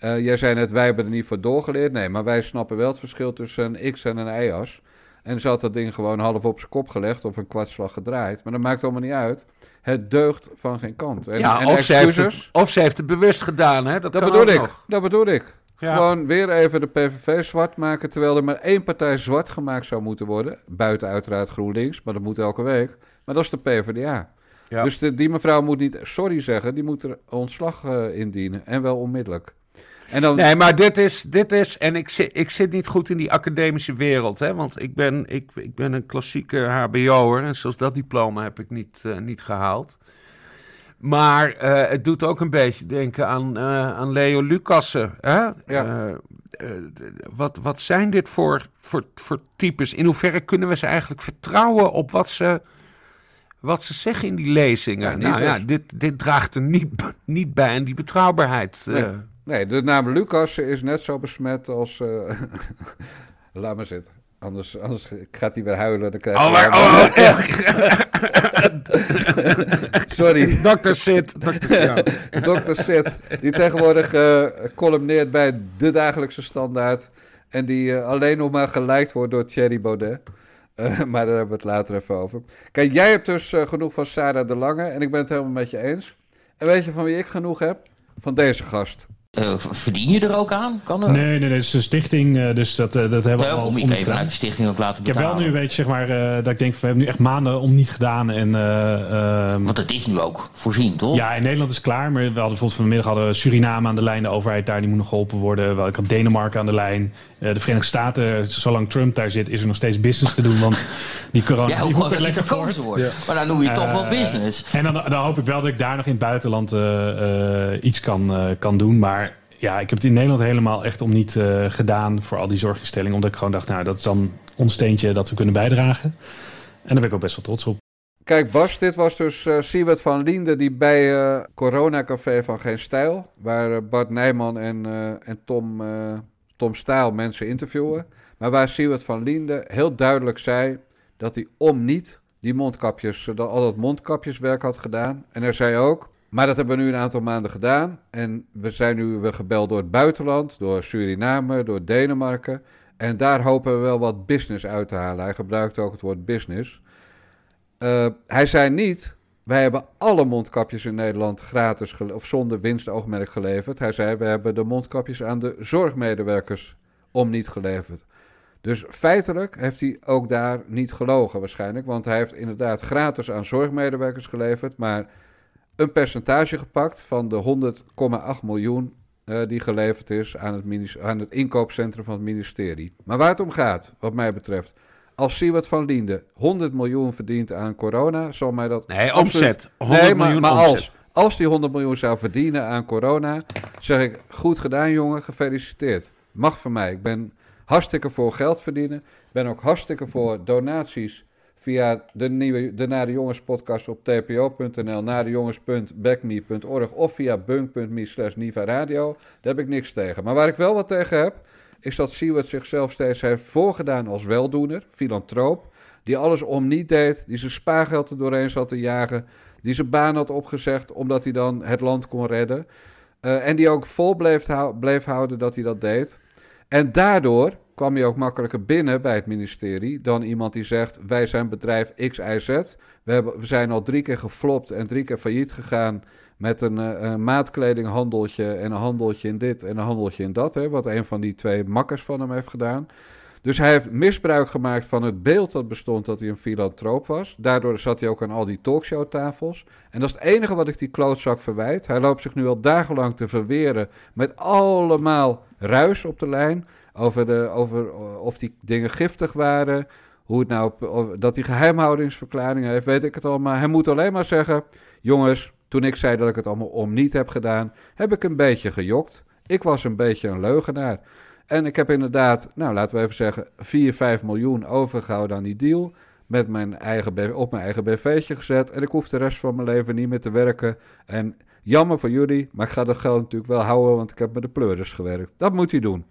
Uh, jij zei net, wij hebben er niet voor doorgeleerd. Nee, maar wij snappen wel het verschil tussen een X en een Y-as. En ze had dat ding gewoon half op zijn kop gelegd of een kwartslag gedraaid. Maar dat maakt allemaal niet uit. Het deugt van geen kant. En, ja, en of, ze heeft het, of ze heeft het bewust gedaan, hè? Dat, bedoel ik. nog. Dat bedoel ik. Ja. Gewoon weer even de PVV zwart maken, terwijl er maar één partij zwart gemaakt zou moeten worden. Buiten uiteraard GroenLinks, maar dat moet elke week. Maar dat is de PvdA. Ja. Dus de, die mevrouw moet niet sorry zeggen, die moet er ontslag eh, indienen. En wel onmiddellijk. En dan, Nee, maar dit is, dit is en ik zit, ik zit niet goed in die academische wereld, hè, want ik ben, ik, ik ben een klassieke HBO'er en zoals dat diploma heb ik niet, eh, niet gehaald. Maar eh, het doet ook een beetje denken aan, aan Leo Lucassen. Hè? Ja. Wat, wat zijn dit voor, voor, voor types? In hoeverre kunnen we ze eigenlijk vertrouwen op wat ze, wat ze zeggen in die lezingen? Ja, nou ja, dit, dit draagt er niet, niet bij aan die betrouwbaarheid. eh. Nee. nee, de naam Lucas is net zo besmet als... eh, Laat maar zitten. Anders, anders gaat hij weer huilen. Dan krijg Oh, maar, allemaal- oh, Sorry. Dr. Sid. Dr. Ja. Dr. Sid, die tegenwoordig eh columneert bij De Dagelijkse Standaard. En die eh, alleen nog maar geliked wordt door Thierry Baudet. Eh, maar daar hebben we het later even over. Kijk, jij hebt dus eh, genoeg van Sarah de Lange. En ik ben het helemaal met je eens. En weet je van wie ik genoeg heb? Van deze gast. Eh, verdien je er ook aan? Kan er? Nee, nee, nee, het is een stichting, eh, dus dat, eh, dat hebben we al om even uit de stichting ook laten Ik heb betalen. wel nu een beetje, zeg maar, eh, dat ik denk, van, we hebben nu echt maanden om niet gedaan. En, eh, ehm, Want het is nu ook voorzien, toch? ja, in Nederland is het klaar, maar we hadden bijvoorbeeld vanmiddag hadden Suriname aan de lijn, de overheid daar, die moet nog geholpen worden. Wel, Ik had Denemarken aan de lijn. Eh, de Verenigde Staten, zolang Trump daar zit, is er nog steeds business te doen, want die corona, Ja, die er lekker voort. wordt. Maar dan noem je toch wel Eh, business. En dan, dan hoop ik wel dat ik daar nog in het buitenland eh, iets kan, eh, kan doen. Maar ja, ik heb het in Nederland helemaal echt om niet eh, gedaan voor al die zorginstellingen. Omdat ik gewoon dacht, nou, dat is dan ons steentje dat we kunnen bijdragen. En daar ben ik ook best wel trots op. Kijk Bas, dit was dus eh Siewert van Liende die bij eh Corona Café van Geen Stijl... waar Bart Nijman en, eh, en Tom, eh, Tom Staal mensen interviewen... maar waar Siewert van Liende heel duidelijk zei dat hij om niet die mondkapjes... eh, dat al dat mondkapjeswerk had gedaan. En hij zei ook, maar dat hebben we nu een aantal maanden gedaan... en we zijn nu weer gebeld door het buitenland, door Suriname, door Denemarken... en daar hopen we wel wat business uit te halen. Hij gebruikte ook het woord business... Eh, hij zei niet, wij hebben alle mondkapjes in Nederland gratis of zonder winstoogmerk geleverd. Hij zei, we hebben de mondkapjes aan de zorgmedewerkers om niet geleverd. Dus feitelijk heeft hij ook daar niet gelogen waarschijnlijk, want hij heeft inderdaad gratis aan zorgmedewerkers geleverd, maar een percentage gepakt van de 100,8 miljoen eh, die geleverd is aan het, aan het inkoopcentrum van het ministerie. Maar waar het om gaat, wat mij betreft, als Siewert van Liende 100 miljoen verdient aan corona, zal mij dat... Nee, absoluut- omzet. 100 nee, maar, miljoen maar omzet. als, als die 100 miljoen zou verdienen aan corona, zeg ik, goed gedaan jongen, gefeliciteerd. Mag van mij. Ik ben hartstikke voor geld verdienen. Ben ook hartstikke voor donaties via de nieuwe de Nare Jongens podcast op tpo.nl, narejongens.backme.org of via bunk.me slash Niva Radio. Daar heb ik niks tegen. Maar waar ik wel wat tegen heb, is dat Siewert zichzelf steeds heeft voorgedaan als weldoener, filantroop, die alles om niet deed, die zijn spaargeld er doorheen zat te jagen, die zijn baan had opgezegd omdat hij dan het land kon redden. Eh, en die ook vol bleef, hou- bleef houden dat hij dat deed. En daardoor kwam hij ook makkelijker binnen bij het ministerie dan iemand die zegt: Wij zijn bedrijf X, Y, Z. We, hebben, we zijn al drie keer geflopt en drie keer failliet gegaan met een, eh, maatkledinghandeltje en een handeltje in dit en een handeltje in dat. Hè, wat een van die twee makkers van hem heeft gedaan. Dus hij heeft misbruik gemaakt van het beeld dat bestond dat hij een filantroop was. Daardoor zat hij ook aan al die talkshowtafels. En dat is het enige wat ik die klootzak verwijt. Hij loopt zich nu al dagenlang te verweren met allemaal ruis op de lijn. Over, de, over of die dingen giftig waren. Hoe het nou, dat hij geheimhoudingsverklaringen heeft, weet ik het al. Maar hij moet alleen maar zeggen: Jongens, toen ik zei dat ik het allemaal om niet heb gedaan, heb ik een beetje gejokt. Ik was een beetje een leugenaar. En ik heb inderdaad, nou laten we even zeggen, 4, 5 miljoen overgehouden aan die deal. Met mijn eigen op mijn eigen BV'tje gezet. En ik hoef de rest van mijn leven niet meer te werken. En jammer voor jullie, maar ik ga dat geld natuurlijk wel houden, want ik heb met de pleuris gewerkt. Dat moet hij doen.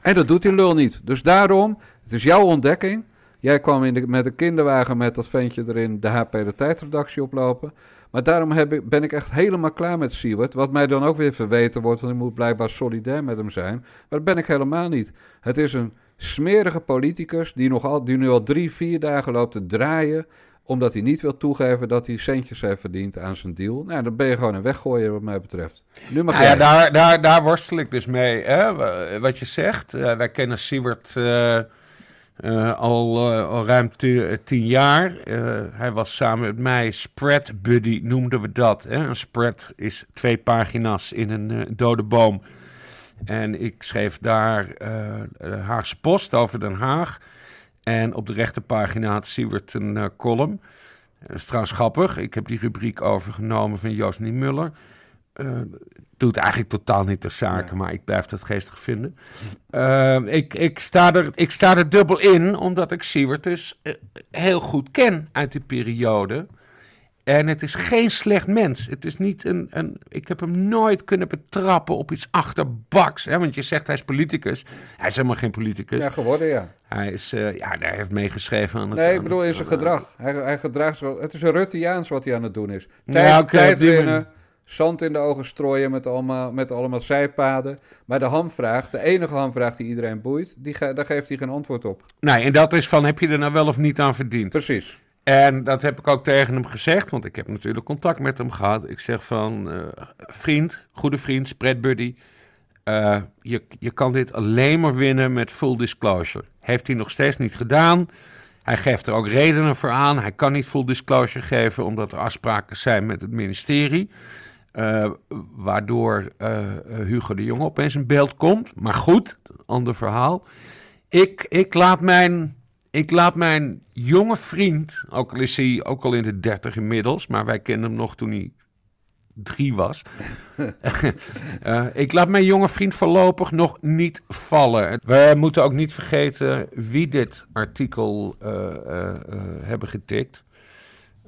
En dat doet die lul niet. Dus daarom, het is jouw ontdekking. Jij kwam in de, met een kinderwagen met dat ventje erin de HP de tijdredactie oplopen. Maar daarom heb ik, ben ik echt helemaal klaar met Siewert. Wat mij dan ook weer verweten wordt, want ik moet blijkbaar solidair met hem zijn. Maar dat ben ik helemaal niet. Het is een smerige politicus die, nog al, die nu al drie, vier dagen loopt te draaien... omdat hij niet wil toegeven dat hij centjes heeft verdiend aan zijn deal. Nou, dan ben je gewoon een weggooier wat mij betreft. Nu mag Nou ja, jij. daar, daar, daar worstel ik dus mee. Hè? Wa- Wat je zegt, eh, wij kennen Siewert al, eh, al ruim ti- tien jaar. Eh, hij was samen met mij spread buddy, noemden we dat. Hè? Een spread is twee pagina's in een eh, dode boom. En ik schreef daar eh, Haagse Post over Den Haag. En op de rechterpagina had Siewert een eh, column. Dat is trouwens grappig. Ik heb die rubriek overgenomen van Joost Niemuller. Eh doet eigenlijk totaal niet ter zake, maar ik blijf dat geestig vinden. Eh, ik, ik, sta er, ik sta er dubbel in, omdat ik Siewert dus eh, heel goed ken uit die periode. En het is geen slecht mens. Het is niet een, een. Ik heb hem nooit kunnen betrappen op iets achterbaks. Hè? Want je zegt hij is politicus. Hij is helemaal geen politicus. Ja, geworden, ja. Hij, is, eh, ja, hij heeft meegeschreven aan het. Nee, ik bedoel in zijn gedrag. Hij, hij gedraagt Het is een Rutteaans wat hij aan het doen is. Ja, Tijd, winnen. Zand in de ogen strooien met allemaal, met allemaal zijpaden. Maar de hamvraag, de enige hamvraag die iedereen boeit, die ge- daar geeft hij geen antwoord op. Nee, en dat is van: heb je er nou wel of niet aan verdiend? Precies. En dat heb ik ook tegen hem gezegd, want ik heb natuurlijk contact met hem gehad. Ik zeg van, eh, vriend, goede vriend, spread buddy. eh, je, je kan dit alleen maar winnen met full disclosure. Heeft hij nog steeds niet gedaan. Hij geeft er ook redenen voor aan. Hij kan niet full disclosure geven omdat er afspraken zijn met het ministerie. Eh, waardoor eh, Hugo de Jonge opeens in beeld komt. Maar goed, ander verhaal. Ik, ik laat mijn ik laat mijn jonge vriend, ook al is hij ook al in de dertig inmiddels, maar wij kenden hem nog toen hij drie was. Eh, ik laat mijn jonge vriend voorlopig nog niet vallen. We moeten ook niet vergeten wie dit artikel hebben getikt.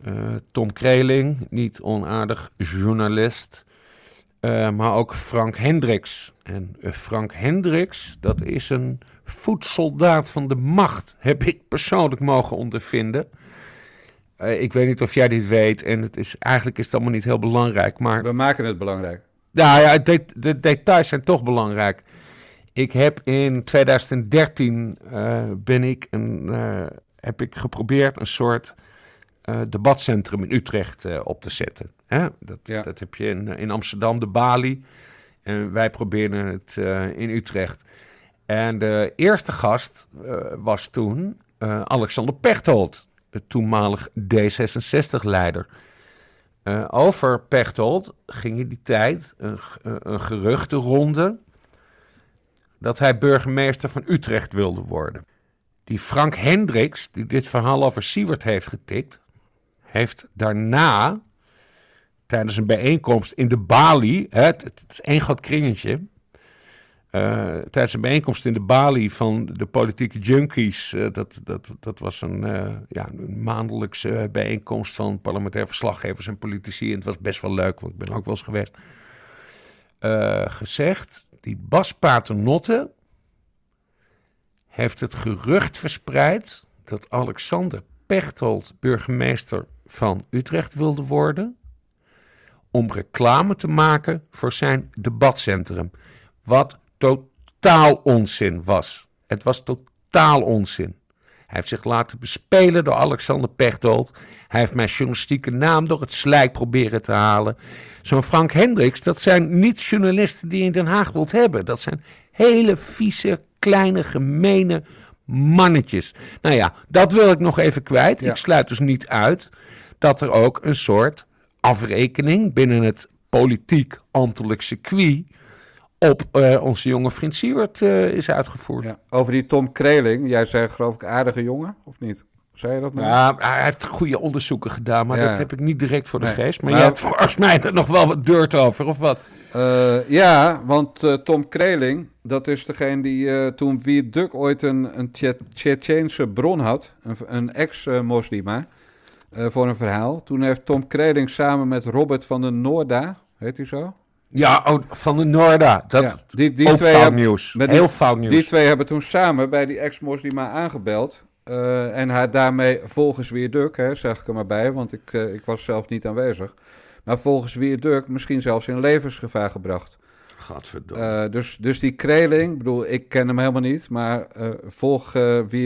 Eh, Tom Kreling, niet onaardig journalist. Eh, maar ook Frank Hendricks. En eh, Frank Hendricks, dat is een voedsoldaat van de macht. Heb ik persoonlijk mogen ondervinden. Ik weet niet of jij dit weet. En het is, eigenlijk is het allemaal niet heel belangrijk. Maar We maken het belangrijk. nou ja, de, de details zijn toch belangrijk. Ik heb in 2013 eh, ben ik een, heb ik geprobeerd een soort eh, debatcentrum in Utrecht eh, op te zetten. Hè? Dat, Ja. dat heb je in, in Amsterdam, de Bali. En wij probeerden het eh, in Utrecht. En de eerste gast eh, was toen eh, Alexander Pechtold, de toenmalig D66-leider. Eh, over Pechtold ging in die tijd een, eh, een geruchtenronde dat hij burgemeester van Utrecht wilde worden. Die Frank Hendricks, die dit verhaal over Siewert heeft getikt, heeft daarna tijdens een bijeenkomst in de Bali, het, is één groot kringetje, eh, tijdens een bijeenkomst in de Bali van de politieke junkies. eh, dat, dat, dat was een, eh, ja, een maandelijkse bijeenkomst van parlementaire verslaggevers en politici. En het was best wel leuk, want ik ben ook wel eens geweest. gezegd, die Bas Paternotte heeft het gerucht verspreid dat Alexander Pechtold burgemeester van Utrecht wilde worden om reclame te maken voor zijn debatcentrum. Wat totaal onzin was. Het was totaal onzin. Hij heeft zich laten bespelen door Alexander Pechtold. Hij heeft mijn journalistieke naam door het slijk proberen te halen. Zo'n Frank Hendricks, dat zijn niet journalisten die je in Den Haag wilt hebben. Dat zijn hele vieze, kleine, gemene mannetjes. Nou ja, dat wil ik nog even kwijt. Ja. Ik sluit dus niet uit dat er ook een soort afrekening binnen het politiek-ambtelijk circuit op eh, onze jonge vriend Siewert eh, is uitgevoerd. Ja. Over die Tom Kreling. Jij zei geloof ik aardige jongen, of niet? Zei je dat nou? Ja, hij heeft goede onderzoeken gedaan, maar Ja. dat heb ik niet direct voor de Nee. geest. Maar Nou, jij hebt volgens mij er nog wel wat dirt over, of wat? Eh, ja, want Tom Kreling, dat is degene die toen Wiert Duk ooit een, een Tsje- Tsjetsjeense bron had, een, een ex-moslima, eh, voor een verhaal. Toen heeft Tom Kreling samen met Robert van den Noorda, heet hij zo? Ja, oh, van de Noorda. Dat Ja, die, die twee fout hebben- nieuws. met die- Heel fout nieuws. Die twee hebben toen samen bij die ex-moslima aangebeld. eh, en haar daarmee volgens Wierduk, hè, zeg ik er maar bij, want ik, eh, ik was zelf niet aanwezig. Maar volgens Wierduk misschien zelfs in levensgevaar gebracht. Gadverdamme. Eh, dus, dus die Kreling, ik bedoel, ik ken hem helemaal niet, maar volg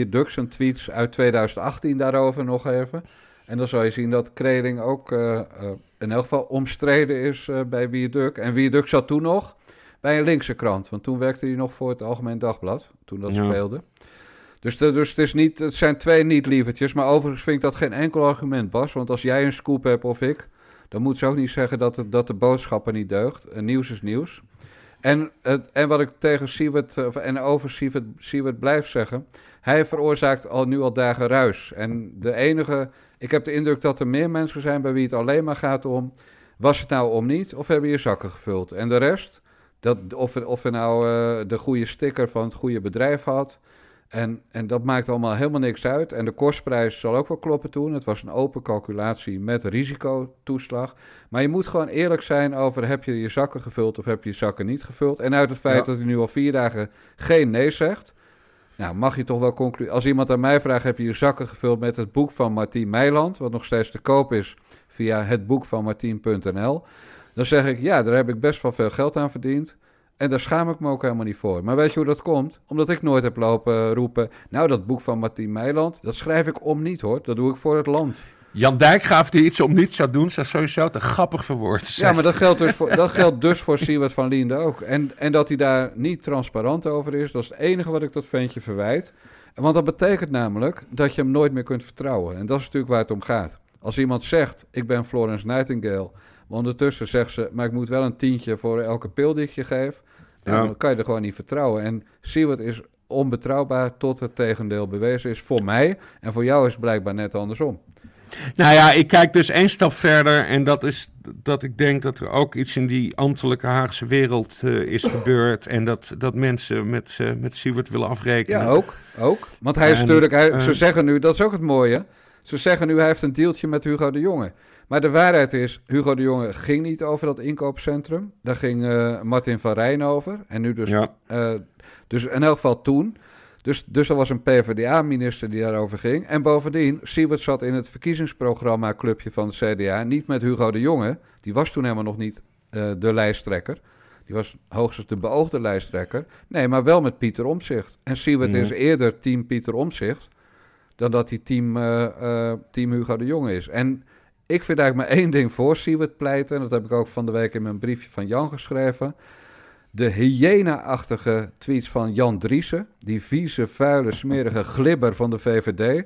Dux en tweets uit 2018 daarover nog even. En dan zal je zien dat Kreling ook eh, eh, in elk geval omstreden is eh, bij Wier Duk. En Wier Duk zat toen nog bij een linkse krant, want toen werkte hij nog voor het Algemeen Dagblad, toen dat Ja. speelde. Dus, de- dus het, is niet, het zijn twee niet-lievertjes, maar overigens vind ik dat geen enkel argument, Bas. Want als jij een scoop hebt of ik, dan moet ze ook niet zeggen dat, het, dat de boodschappen niet deugt. Eh, nieuws is nieuws. En, het, en wat ik tegen Siewert of- en over Siewert, Siewert blijf zeggen, hij veroorzaakt al nu al dagen ruis. En de enige, ik heb de indruk dat er meer mensen zijn bij wie het alleen maar gaat om, was het nou om niet of hebben je zakken gevuld? En de rest, dat, of, of je nou eh, de goede sticker van het goede bedrijf had. En, en dat maakt allemaal helemaal niks uit. En de kostprijs zal ook wel kloppen toen. Het was een open calculatie met risicotoeslag. Maar je moet gewoon eerlijk zijn over heb je je zakken gevuld of heb je je zakken niet gevuld. En uit het feit Ja. dat hij nu al vier dagen geen nee zegt. Nou, mag je toch wel concluderen. Als iemand aan mij vraagt, heb je je zakken gevuld met het boek van Martien Meiland, wat nog steeds te koop is via het boek van Martien.nl. Dan zeg ik, ja, daar heb ik best wel veel geld aan verdiend. En daar schaam ik me ook helemaal niet voor. Maar weet je hoe dat komt? Omdat ik nooit heb lopen roepen. Nou, dat boek van Martien Meiland, dat schrijf ik om niet hoor. Dat doe ik voor het land. Jan Dijkgraaf die iets om niets zou doen, zou sowieso te grappig verwoord zijn. Ja, maar dat geldt dus voor, dat geldt dus voor Siewert van Liende ook. En, en dat hij daar niet transparant over is, dat is het enige wat ik dat ventje verwijt. Want dat betekent namelijk dat je hem nooit meer kunt vertrouwen. En dat is natuurlijk waar het om gaat. Als iemand zegt, ik ben Florence Nightingale, maar ondertussen zegt ze, maar ik moet wel een tientje voor elke pil die ik je geef, Ja. dan kan je er gewoon niet vertrouwen. En Siewert is onbetrouwbaar tot het tegendeel bewezen is voor mij. En voor jou is het blijkbaar net andersom. Nou ja, ik kijk dus één stap verder en dat is dat ik denk dat er ook iets in die ambtelijke Haagse wereld eh, is gebeurd en dat, dat mensen met, eh met Siewert willen afrekenen. Ja, ook. ook. Want hij is En, natuurlijk, hij, eh, ze zeggen nu, dat is ook het mooie. Ze zeggen nu, hij heeft een deeltje met Hugo de Jonge. Maar de waarheid is, Hugo de Jonge ging niet over dat inkoopcentrum. Daar ging Martin van Rijn over. En nu dus, Ja. dus in elk geval toen. Dus, dus er was een PvdA-minister die daarover ging. En bovendien, Siewert zat in het verkiezingsprogramma clubje van het CDA. Niet met Hugo de Jonge. Die was toen helemaal nog niet eh, de lijsttrekker. Die was hoogstens de beoogde lijsttrekker. Nee, maar wel met Pieter Omtzigt. En Siewert Ja. is eerder team Pieter Omtzigt... dan dat hij team, eh, eh, team Hugo de Jonge is. En ik vind eigenlijk maar één ding voor Siewert pleiten... en dat heb ik ook van de week in mijn briefje van Jan geschreven... De hyena-achtige tweets van Jan Driessen, die vieze, vuile, smerige glibber van de VVD,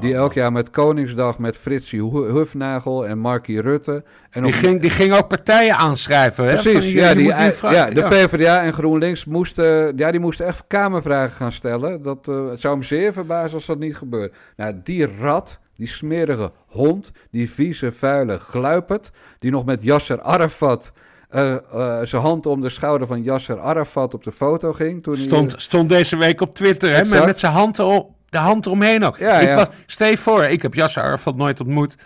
die elk jaar met Koningsdag met Fritsie Hu- Hufnagel en Markie Rutte en Die op ging, die ging ook partijen aanschrijven. Hè? Precies, ja, die, ja, de ja. PvdA en GroenLinks moesten, ja, die moesten echt kamervragen gaan stellen. Dat, eh, het zou me zeer verbazen als dat niet gebeurt. Nou, die rat, die smerige hond, die vieze, vuile gluipert, die nog met Yasser Arafat, eh, eh, zijn hand om de schouder van Yasser Arafat op de foto ging. Toen hij- Stond, stond deze week op Twitter, hè, met, met zijn hand erop, de hand eromheen ook. Ja, ik ja. Was, stel je voor, ik heb Yasser Arafat nooit ontmoet.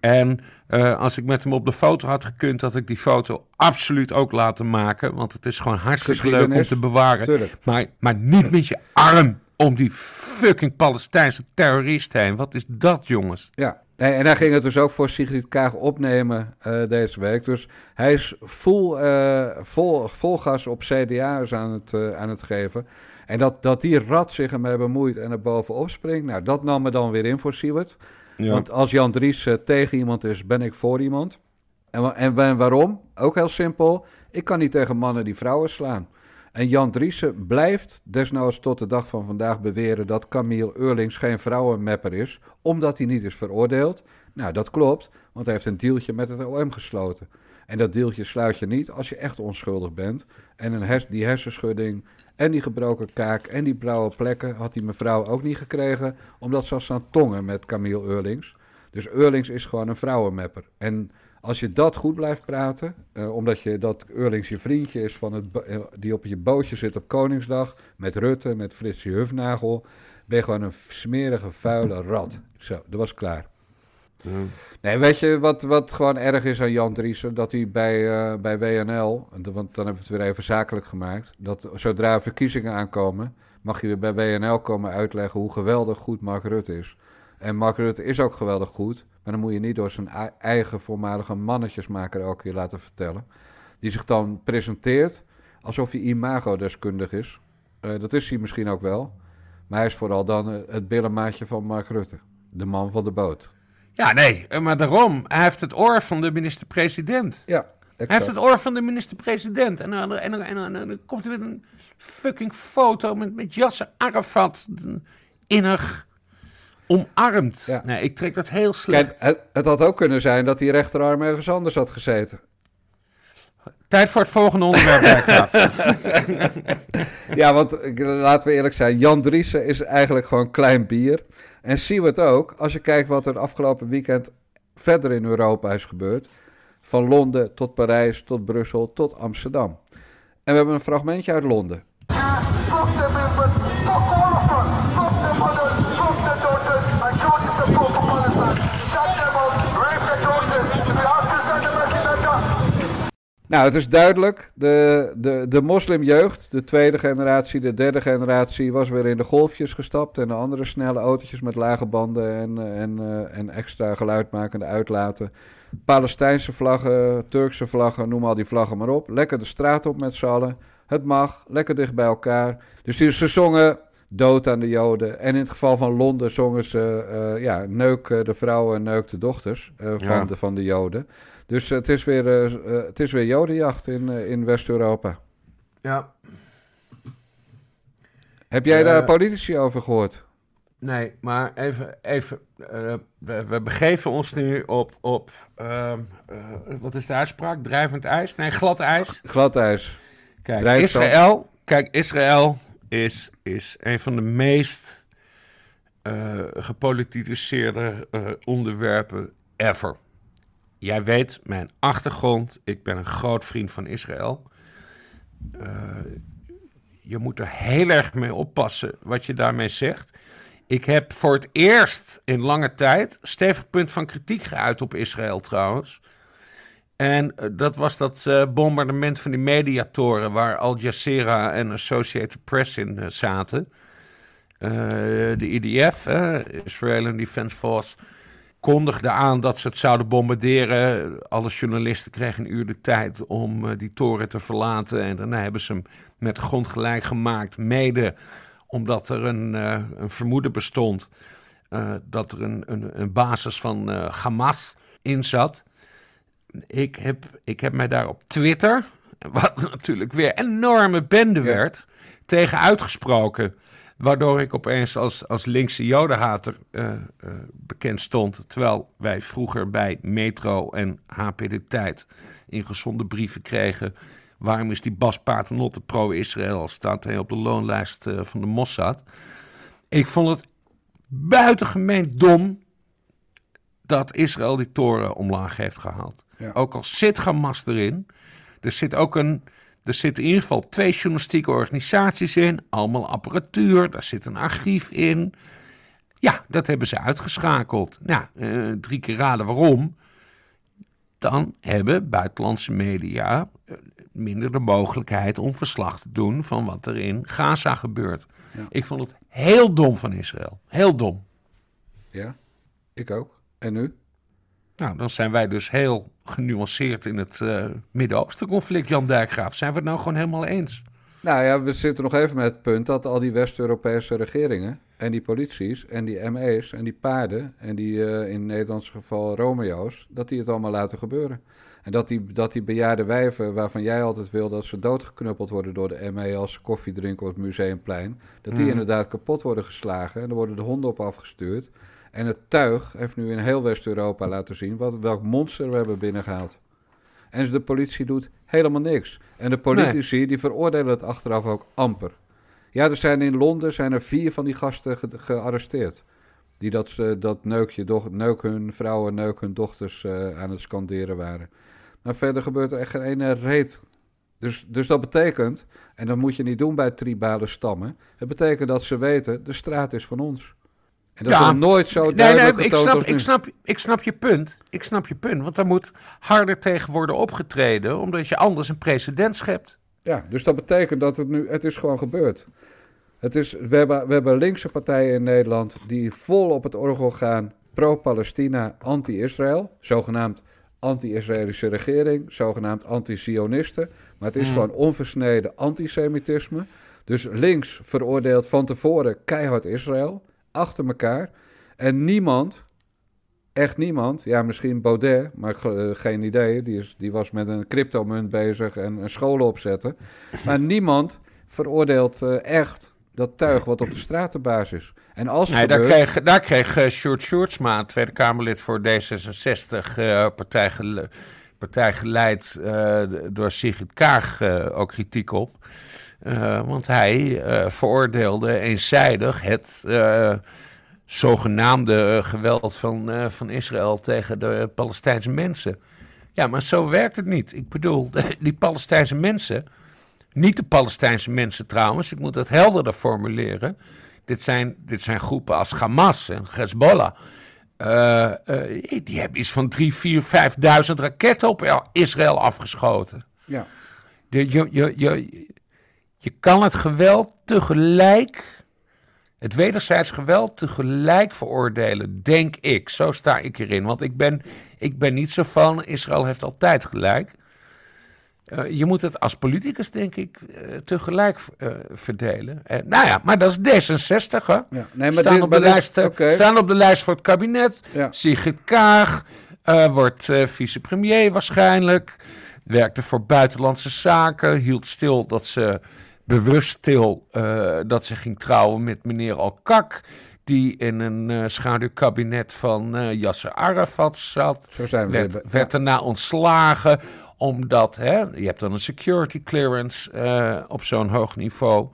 En eh, als ik met hem op de foto had gekund, had ik die foto absoluut ook laten maken. Want het is gewoon hartstikke leuk om te bewaren. Tuurlijk. Maar, maar niet met je arm om die fucking Palestijnse terrorist heen. Wat is dat, jongens? Ja, nee, en hij ging het dus ook voor Sigrid Kaag opnemen eh, deze week. Dus hij is vol, eh, vol, vol gas op CDA's aan het, eh, aan het geven. En dat, dat die rat zich ermee bemoeit en er bovenop springt, nou, dat nam me dan weer in voor Siewert. Want als Jan Dries tegen iemand is, ben ik voor iemand. En, en wa- waarom? Ook heel simpel. Ik kan niet tegen mannen die vrouwen slaan. En Jan Driessen blijft desnoods tot de dag van vandaag beweren dat Camille Eurlings geen vrouwenmapper is, omdat hij niet is veroordeeld. Nou, dat klopt, want hij heeft een dealtje met het OM gesloten. En dat dealtje sluit je niet als je echt onschuldig bent. En een hers- die hersenschudding en die gebroken kaak en die blauwe plekken had die mevrouw ook niet gekregen, omdat ze was aan tongen met Camille Eurlings. Dus Eurlings is gewoon een vrouwenmapper. En als je dat goed blijft praten, eh, omdat je dat Eurlings je vriendje is van het eh, die op je bootje zit op Koningsdag, met Rutte, met Fritsie Hufnagel, ben je gewoon een smerige, vuile rat. Zo, dat was klaar. Nee, weet je wat, wat gewoon erg is aan Jan Driessen? Dat hij bij, eh, bij WNL, want dan hebben we het weer even zakelijk gemaakt, dat zodra er verkiezingen aankomen, mag je weer bij WNL komen uitleggen hoe geweldig goed Mark Rutte is. En Mark Rutte is ook geweldig goed, maar dan moet je niet door zijn ei- eigen voormalige mannetjesmaker elke keer laten vertellen. Die zich dan presenteert alsof hij imago-deskundig is. Eh, dat is hij misschien ook wel. Maar hij is vooral dan eh, het billenmaatje van Mark Rutte. De man van de boot. Ja, nee, eh, maar daarom. Hij heeft het oor van de minister-president. Ja, Hij heeft het oor van de minister-president. En, dan- en, dan- en, dan- en dan komt hij met een fucking foto met, met Yasser Arafat. Innig omarmd. Ja. Nee, ik trek dat heel slecht. Kijk, het, het had ook kunnen zijn dat die rechterarm ergens anders had gezeten. Tijd voor het volgende onderwerp. Ja, want laten we eerlijk zijn, Jan Driessen is eigenlijk gewoon klein bier. En zien we het ook, als je kijkt wat er afgelopen weekend verder in Europa is gebeurd. Van Londen tot Parijs, tot Brussel, tot Amsterdam. En we hebben een fragmentje uit Londen. Fuck Nou, het is duidelijk, de, de, de moslimjeugd, de tweede generatie, de derde generatie, was weer in de golfjes gestapt. En de andere snelle autootjes met lage banden en, en, eh, en extra geluidmakende uitlaten. Palestijnse vlaggen, Turkse vlaggen, noem al die vlaggen maar op. Lekker de straat op met z'n allen. Het mag, lekker dicht bij elkaar. Dus die, ze zongen dood aan de Joden. En in het geval van Londen zongen ze, eh, ja, neuk eh, de vrouwen, neuk de dochters van, Ja. de, van de Joden. Dus het is weer, eh, eh, het is weer Jodenjacht in, eh, in West-Europa. ja, Heb jij daar politici over gehoord? nee, maar even. even we, we begeven ons nu op. op ehm, eh, wat is de uitspraak? Drijvend ijs? Nee, glad ijs. Glad ijs. Kijk. Israël, kijk, Israël is, is een van de meest gepolitiseerde onderwerpen ever. Jij weet mijn achtergrond. Ik ben een groot vriend van Israël. Eh, je moet er heel erg mee oppassen wat je daarmee zegt. Ik heb voor het eerst in lange tijd stevig punt van kritiek geuit op Israël trouwens. En eh, dat was dat eh, bombardement van die mediatoren waar Al Jazeera en Associated Press in zaten. De IDF, eh, Israel Defense Force, kondigde aan dat ze het zouden bombarderen. Alle journalisten kregen een uur de tijd om eh, die toren te verlaten. En daarna hebben ze hem met de grond gelijk gemaakt. Mede omdat er een, eh, een vermoeden bestond eh, dat er een, een, een basis van Hamas in zat. Ik heb, ik heb mij daar op Twitter, wat natuurlijk weer enorme bende werd, tegen uitgesproken. Waardoor ik opeens als, als linkse jodenhater eh, eh, bekend stond. Terwijl wij vroeger bij Metro en HP De Tijd ingezonde brieven kregen. Waarom is die Bas Paternotte pro-Israël? Staat hij op de loonlijst eh, van de Mossad. Ik vond het buitengemeen dom dat Israël die toren omlaag heeft gehaald. Ja. Ook al zit Hamas erin, er zit ook een, er zitten in ieder geval twee journalistieke organisaties in, allemaal apparatuur, daar zit een archief in. Ja, dat hebben ze uitgeschakeld. Nou, eh, drie keer raden waarom. Dan hebben buitenlandse media eh, minder de mogelijkheid om verslag te doen van wat er in Gaza gebeurt. Ja. Ik vond het heel dom van Israël. Heel dom. Ja, ik ook. En nu? Nou, dan zijn wij dus heel genuanceerd in het eh, Midden-Oosten conflict, Jan Dijkgraaf. Zijn we het nou gewoon helemaal eens? Nou ja, we zitten nog even met het punt dat al die West-Europese regeringen en die polities en die ME's en die paarden en die eh, in het Nederlands geval Romeo's, dat die het allemaal laten gebeuren. En dat die, dat die bejaarde wijven waarvan jij altijd wil dat ze doodgeknuppeld worden door de ME als ze koffie drinken op het museumplein, dat die Mhm. inderdaad kapot worden geslagen en er worden de honden op afgestuurd. En het tuig heeft nu in heel West-Europa laten zien wat, welk monster we hebben binnengehaald. En de politie doet helemaal niks. En de politici die veroordelen het achteraf ook amper. Ja, er zijn in Londen zijn er vier van die gasten ge- gearresteerd. Die dat, eh, dat neuk, je doch, neuk hun vrouwen, neuk hun dochters eh, aan het scanderen waren. Maar verder gebeurt er echt geen ene reet. Dus, dus dat betekent, en dat moet je niet doen bij tribale stammen. Het betekent dat ze weten, de straat is van ons. En dat is nog nooit zo nee, duidelijk nee, ik getoond snap, ik, snap, ik snap je punt. Ik snap je punt. Want daar moet harder tegen worden opgetreden, omdat je anders een precedent schept. Ja, dus dat betekent dat het nu, het is gewoon gebeurd. Het is, we, hebben, we hebben linkse partijen in Nederland die vol op het orgel gaan, pro-Palestina, anti-Israël, zogenaamd anti-Israëlische regering, zogenaamd anti-Zionisten. Maar het is Mm. gewoon onversneden antisemitisme. Dus links veroordeelt van tevoren keihard Israël, achter elkaar. En niemand, echt niemand, ja misschien Baudet, maar eh, geen idee. Die, is, die was met een cryptomunt bezig en een scholen opzetten. Maar niemand veroordeelt eh, echt dat tuig wat op de stratenbasis is. En als Nee, daar kreeg, daar kreeg eh, Sjoerd Sjoerdsma, Tweede Kamerlid voor D66, eh, partij, gele- partij geleid eh, door Sigrid Kaag, eh, ook kritiek op. Eh, want hij eh, veroordeelde eenzijdig het eh, zogenaamde geweld van, van Israël tegen de Palestijnse mensen. Ja, maar zo werkt het niet. Ik bedoel, die Palestijnse mensen, niet de Palestijnse mensen trouwens, ik moet het helderder formuleren. Dit zijn, dit zijn groepen als Hamas en Hezbollah. Die hebben iets van 3, 4, 5.000 raketten op Israël afgeschoten. Ja. De, je, je, je, je kan het geweld tegelijk, het wederzijds geweld tegelijk veroordelen, denk ik. Zo sta ik erin. Want ik ben, ik ben niet zo van, Israël heeft altijd gelijk. Eh, je moet het als politicus, denk ik, eh, tegelijk eh, verdelen. Nou ja, maar dat is D66, hè? Ja, nee, maar staan, dit- op de dit- lijst, staan op de lijst voor het kabinet. Ja. Sigrid Kaag wordt vicepremier waarschijnlijk. Werkte voor buitenlandse zaken. Hield stil dat ze bewust stil eh, dat ze ging trouwen met meneer Al-Kak. Die in een eh, schaduwkabinet van eh Yasser Arafat zat. Zo zijn we werd, daarna ontslagen omdat hè, je hebt dan een security clearance op zo'n hoog niveau.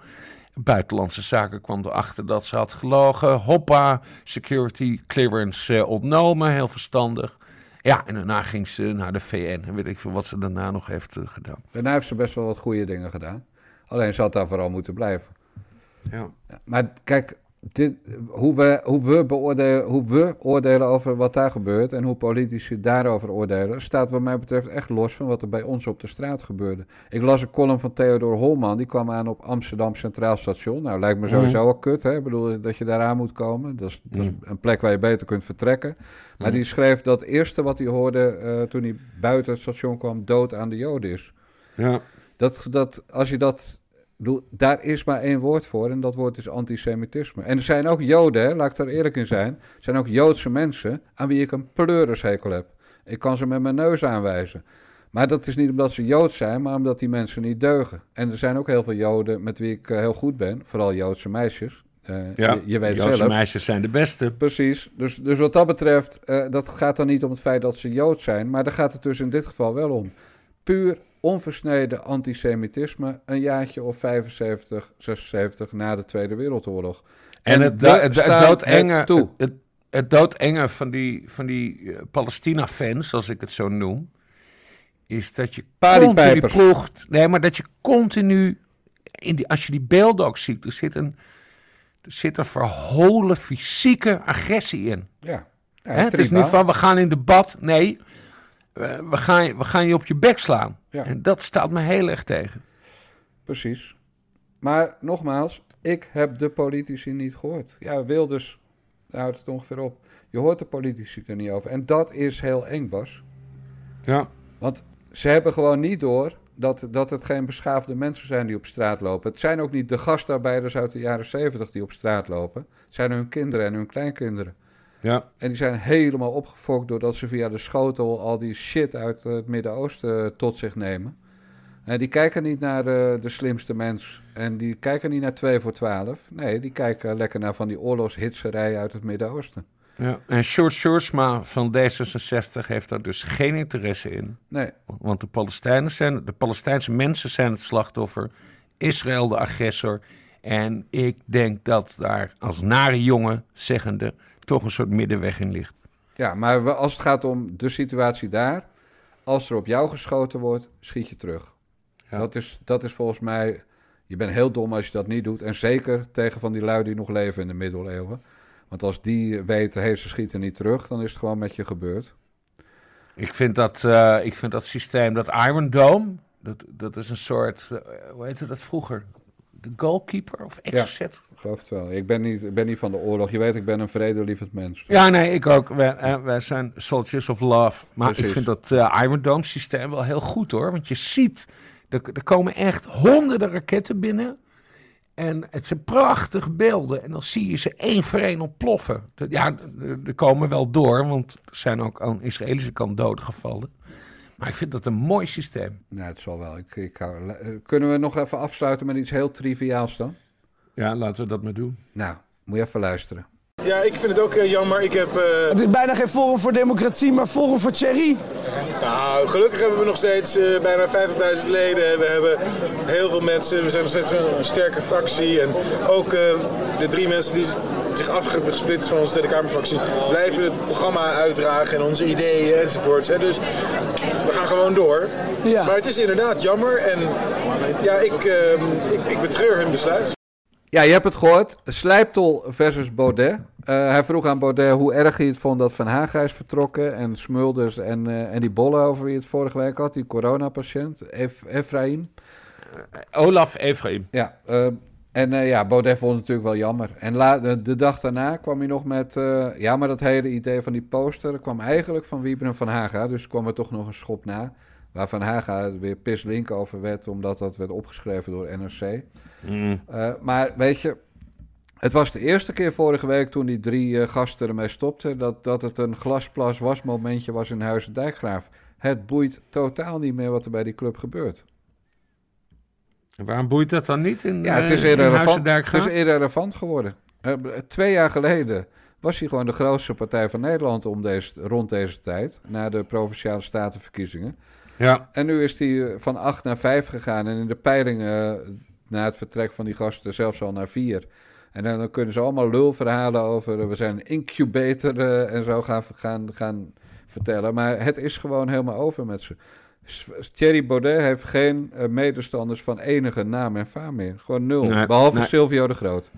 Buitenlandse Zaken kwam erachter dat ze had gelogen. Hoppa, security clearance ontnomen, heel verstandig. Ja, en daarna ging ze naar de VN. En weet ik veel wat ze daarna nog heeft gedaan. Daarna heeft ze best wel wat goede dingen gedaan. Alleen had daar vooral moeten blijven. Ja. Maar kijk, dit, hoe, we, hoe, we beoordelen, hoe we oordelen over wat daar gebeurt en hoe politici daarover oordelen, staat wat mij betreft echt los van wat er bij ons op de straat gebeurde. Ik las een column van Theodor Holman, die kwam aan op Amsterdam Centraal Station. Nou, lijkt me sowieso wel kut, hè? Ik bedoel, dat je daar aan moet komen. Dat is, dat is een plek waar je beter kunt vertrekken. Maar die schreef dat het eerste wat hij hoorde eh, toen hij buiten het station kwam, dood aan de Joden is. Ja. Dat, dat, als je dat. Bedoel, Daar is maar één woord voor en dat woord is antisemitisme. En er zijn ook Joden, laat ik daar eerlijk in zijn. Er zijn ook Joodse mensen aan wie ik een pleurishekel heb. Ik kan ze met mijn neus aanwijzen. Maar dat is niet omdat ze Jood zijn, maar omdat die mensen niet deugen. En er zijn ook heel veel Joden met wie ik eh, heel goed ben, vooral Joodse meisjes. Eh, Ja, je, je weet Joodse zelf. meisjes zijn de beste. Precies. Dus, dus wat dat betreft, eh, dat gaat dan niet om het feit dat ze Jood zijn, maar daar gaat het dus in dit geval wel om. Puur onversneden antisemitisme, een jaartje of 75, 76 na de Tweede Wereldoorlog. En het, do- het, het doodenge, het toe. het, het doodenge van die, van die eh, Palestina-fans, zoals ik het zo noem, is dat je continu proeft. Nee, maar dat je continu, in die, als je die beelden ook ziet, er zit een, er zit een verholen fysieke agressie in. Ja. Het is niet van we gaan in debat. Nee, eh, we gaan, we gaan je op je bek slaan. Ja. En dat staat me heel erg tegen. Precies. Maar nogmaals, ik heb de politici niet gehoord. Ja, Wilders daar houdt het ongeveer op. Je hoort de politici er niet over. En dat is heel eng, Bas. Ja. Want ze hebben gewoon niet door dat, dat het geen beschaafde mensen zijn die op straat lopen. Het zijn ook niet de gastarbeiders uit de jaren zeventig die op straat lopen. Het zijn hun kinderen en hun kleinkinderen. Ja. En die zijn helemaal opgefokt doordat ze via de schotel al die shit uit het Midden-Oosten tot zich nemen. En die kijken niet naar eh, de slimste mens en die kijken niet naar 2 voor 12. Nee, die kijken lekker naar van die oorlogshitserij uit het Midden-Oosten. Ja. En Sjoerd Sjoerdsma van D66 heeft daar dus geen interesse in. Nee, Want de, Palestijnen zijn, de Palestijnse mensen zijn het slachtoffer, Israël de agressor. En ik denk dat daar als nare jongen zeggende toch een soort middenweg in ligt. ja, maar als het gaat om de situatie daar, als er op jou geschoten wordt, schiet je terug. Ja. Dat, is, dat is volgens mij, je bent heel dom als je dat niet doet. En zeker tegen van die lui die nog leven in de middeleeuwen. Want als die weten, hé, ze schieten niet terug, dan is het gewoon met je gebeurd. Ik vind dat, eh, ik vind dat systeem, dat Iron Dome, dat, dat is een soort, eh, hoe heette dat vroeger? De goalkeeper of Ja. Exocet. Ik geloof het wel. Ik ben niet, ik ben niet van de oorlog. Je weet, ik ben een vredelievend mens. Ja, nee, ik ook. Wij, eh, wij zijn soldiers of love. Maar ik vind dat eh, Iron Dome systeem wel heel goed hoor. Want je ziet, er, er komen echt honderden raketten binnen. En het zijn prachtige beelden. En dan zie je ze één voor één ontploffen. Ja, er- komen wel door, want er zijn ook aan de Israëlische kant doden gevallen. Maar ik vind dat een mooi systeem. Nee, het zal wel. Ik, ik hou, eh, kunnen we nog even afsluiten met iets heel triviaals dan? Ja, laten we dat maar doen. Nou, moet je even luisteren. Ja, ik vind het ook eh, jammer. Ik heb, eh, Het is bijna geen Forum voor Democratie, maar Forum voor Thierry. nou, gelukkig hebben we nog steeds eh, bijna 50.000 leden. We hebben heel veel mensen. We zijn nog steeds een, sterke fractie. En ook eh, de drie mensen die zich af hebben gesplitst van onze Tweede Kamerfractie... blijven het programma uitdragen en onze ideeën enzovoorts. Hè. Dus we gaan gewoon door. Ja. Maar het is inderdaad jammer. En ja, ik, eh, ik, ik betreur hun besluit. Ja, je hebt het gehoord. Slijptol versus Baudet. Eh, hij vroeg aan Baudet hoe erg hij het vond dat Van Haga is vertrokken. En Smulders en, eh, en die bollen over wie het vorige week had. Die coronapatiënt, Ef Efraïm. Olaf Efraim. Ja, eh, en eh, ja, Baudet vond het natuurlijk wel jammer. En la- de, de dag daarna kwam hij nog met... eh, ja, maar dat hele idee van die poster kwam eigenlijk van Wiebren van Haga. Dus kwam er toch nog een schop na. Waar Van Haga weer pislink over werd, omdat dat werd opgeschreven door NRC. Mm. Eh, maar weet je, het was de eerste keer vorige week toen die drie gasten ermee stopten... Dat, dat het een glasplas wasmomentje was in Huizen Dijkgraaf. Het boeit totaal niet meer wat er bij die club gebeurt. Waarom boeit dat dan niet in Ja, het eh, is irrelevant, het is irrelevant geworden. Eh, twee jaar geleden was hij gewoon de grootste partij van Nederland om deze, rond deze tijd, na de provinciale statenverkiezingen. Ja. En nu is hij eh, van 8 naar 5 gegaan en in de peilingen na het vertrek van die gasten zelfs al naar 4. En dan, dan kunnen ze allemaal lulverhalen over we zijn incubator en zo gaan, gaan, gaan vertellen. Maar het is gewoon helemaal over met ze. Thierry Baudet heeft geen eh, medestanders van enige naam en faam meer. Gewoon nul. Nee, Behalve nee. Silvio de Groot.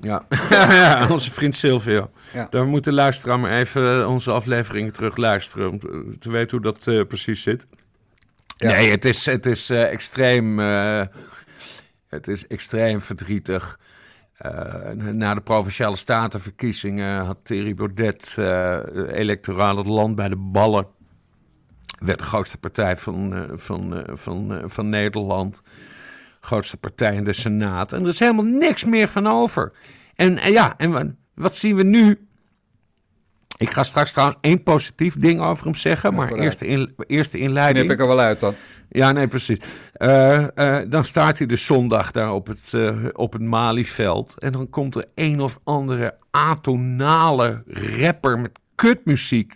Ja. ja, onze vriend Silvio. Ja. Daar moet de luisteraar maar even eh, onze afleveringen terug luisteren... om te- te weten hoe dat eh, precies zit. Ja. Nee, het is, het is extreem... het is extreem verdrietig. Na de Provinciale Statenverkiezingen had Thierry Baudet eh electoraal het land bij de ballen. Werd de grootste partij van, eh, van, eh, van, eh, van Nederland. Grootste partij in de Senaat. En er is helemaal niks meer van over. En, en ja, en wa- wat zien we nu? Ik ga straks trouwens één positief ding over hem zeggen. maar eerst de, in, eerst de inleiding. Knip ik er wel uit dan. Ja, nee, precies. Dan staat hij dus zondag daar op het, eh, op het Malieveld. En dan komt er een of andere atonale rapper met kutmuziek.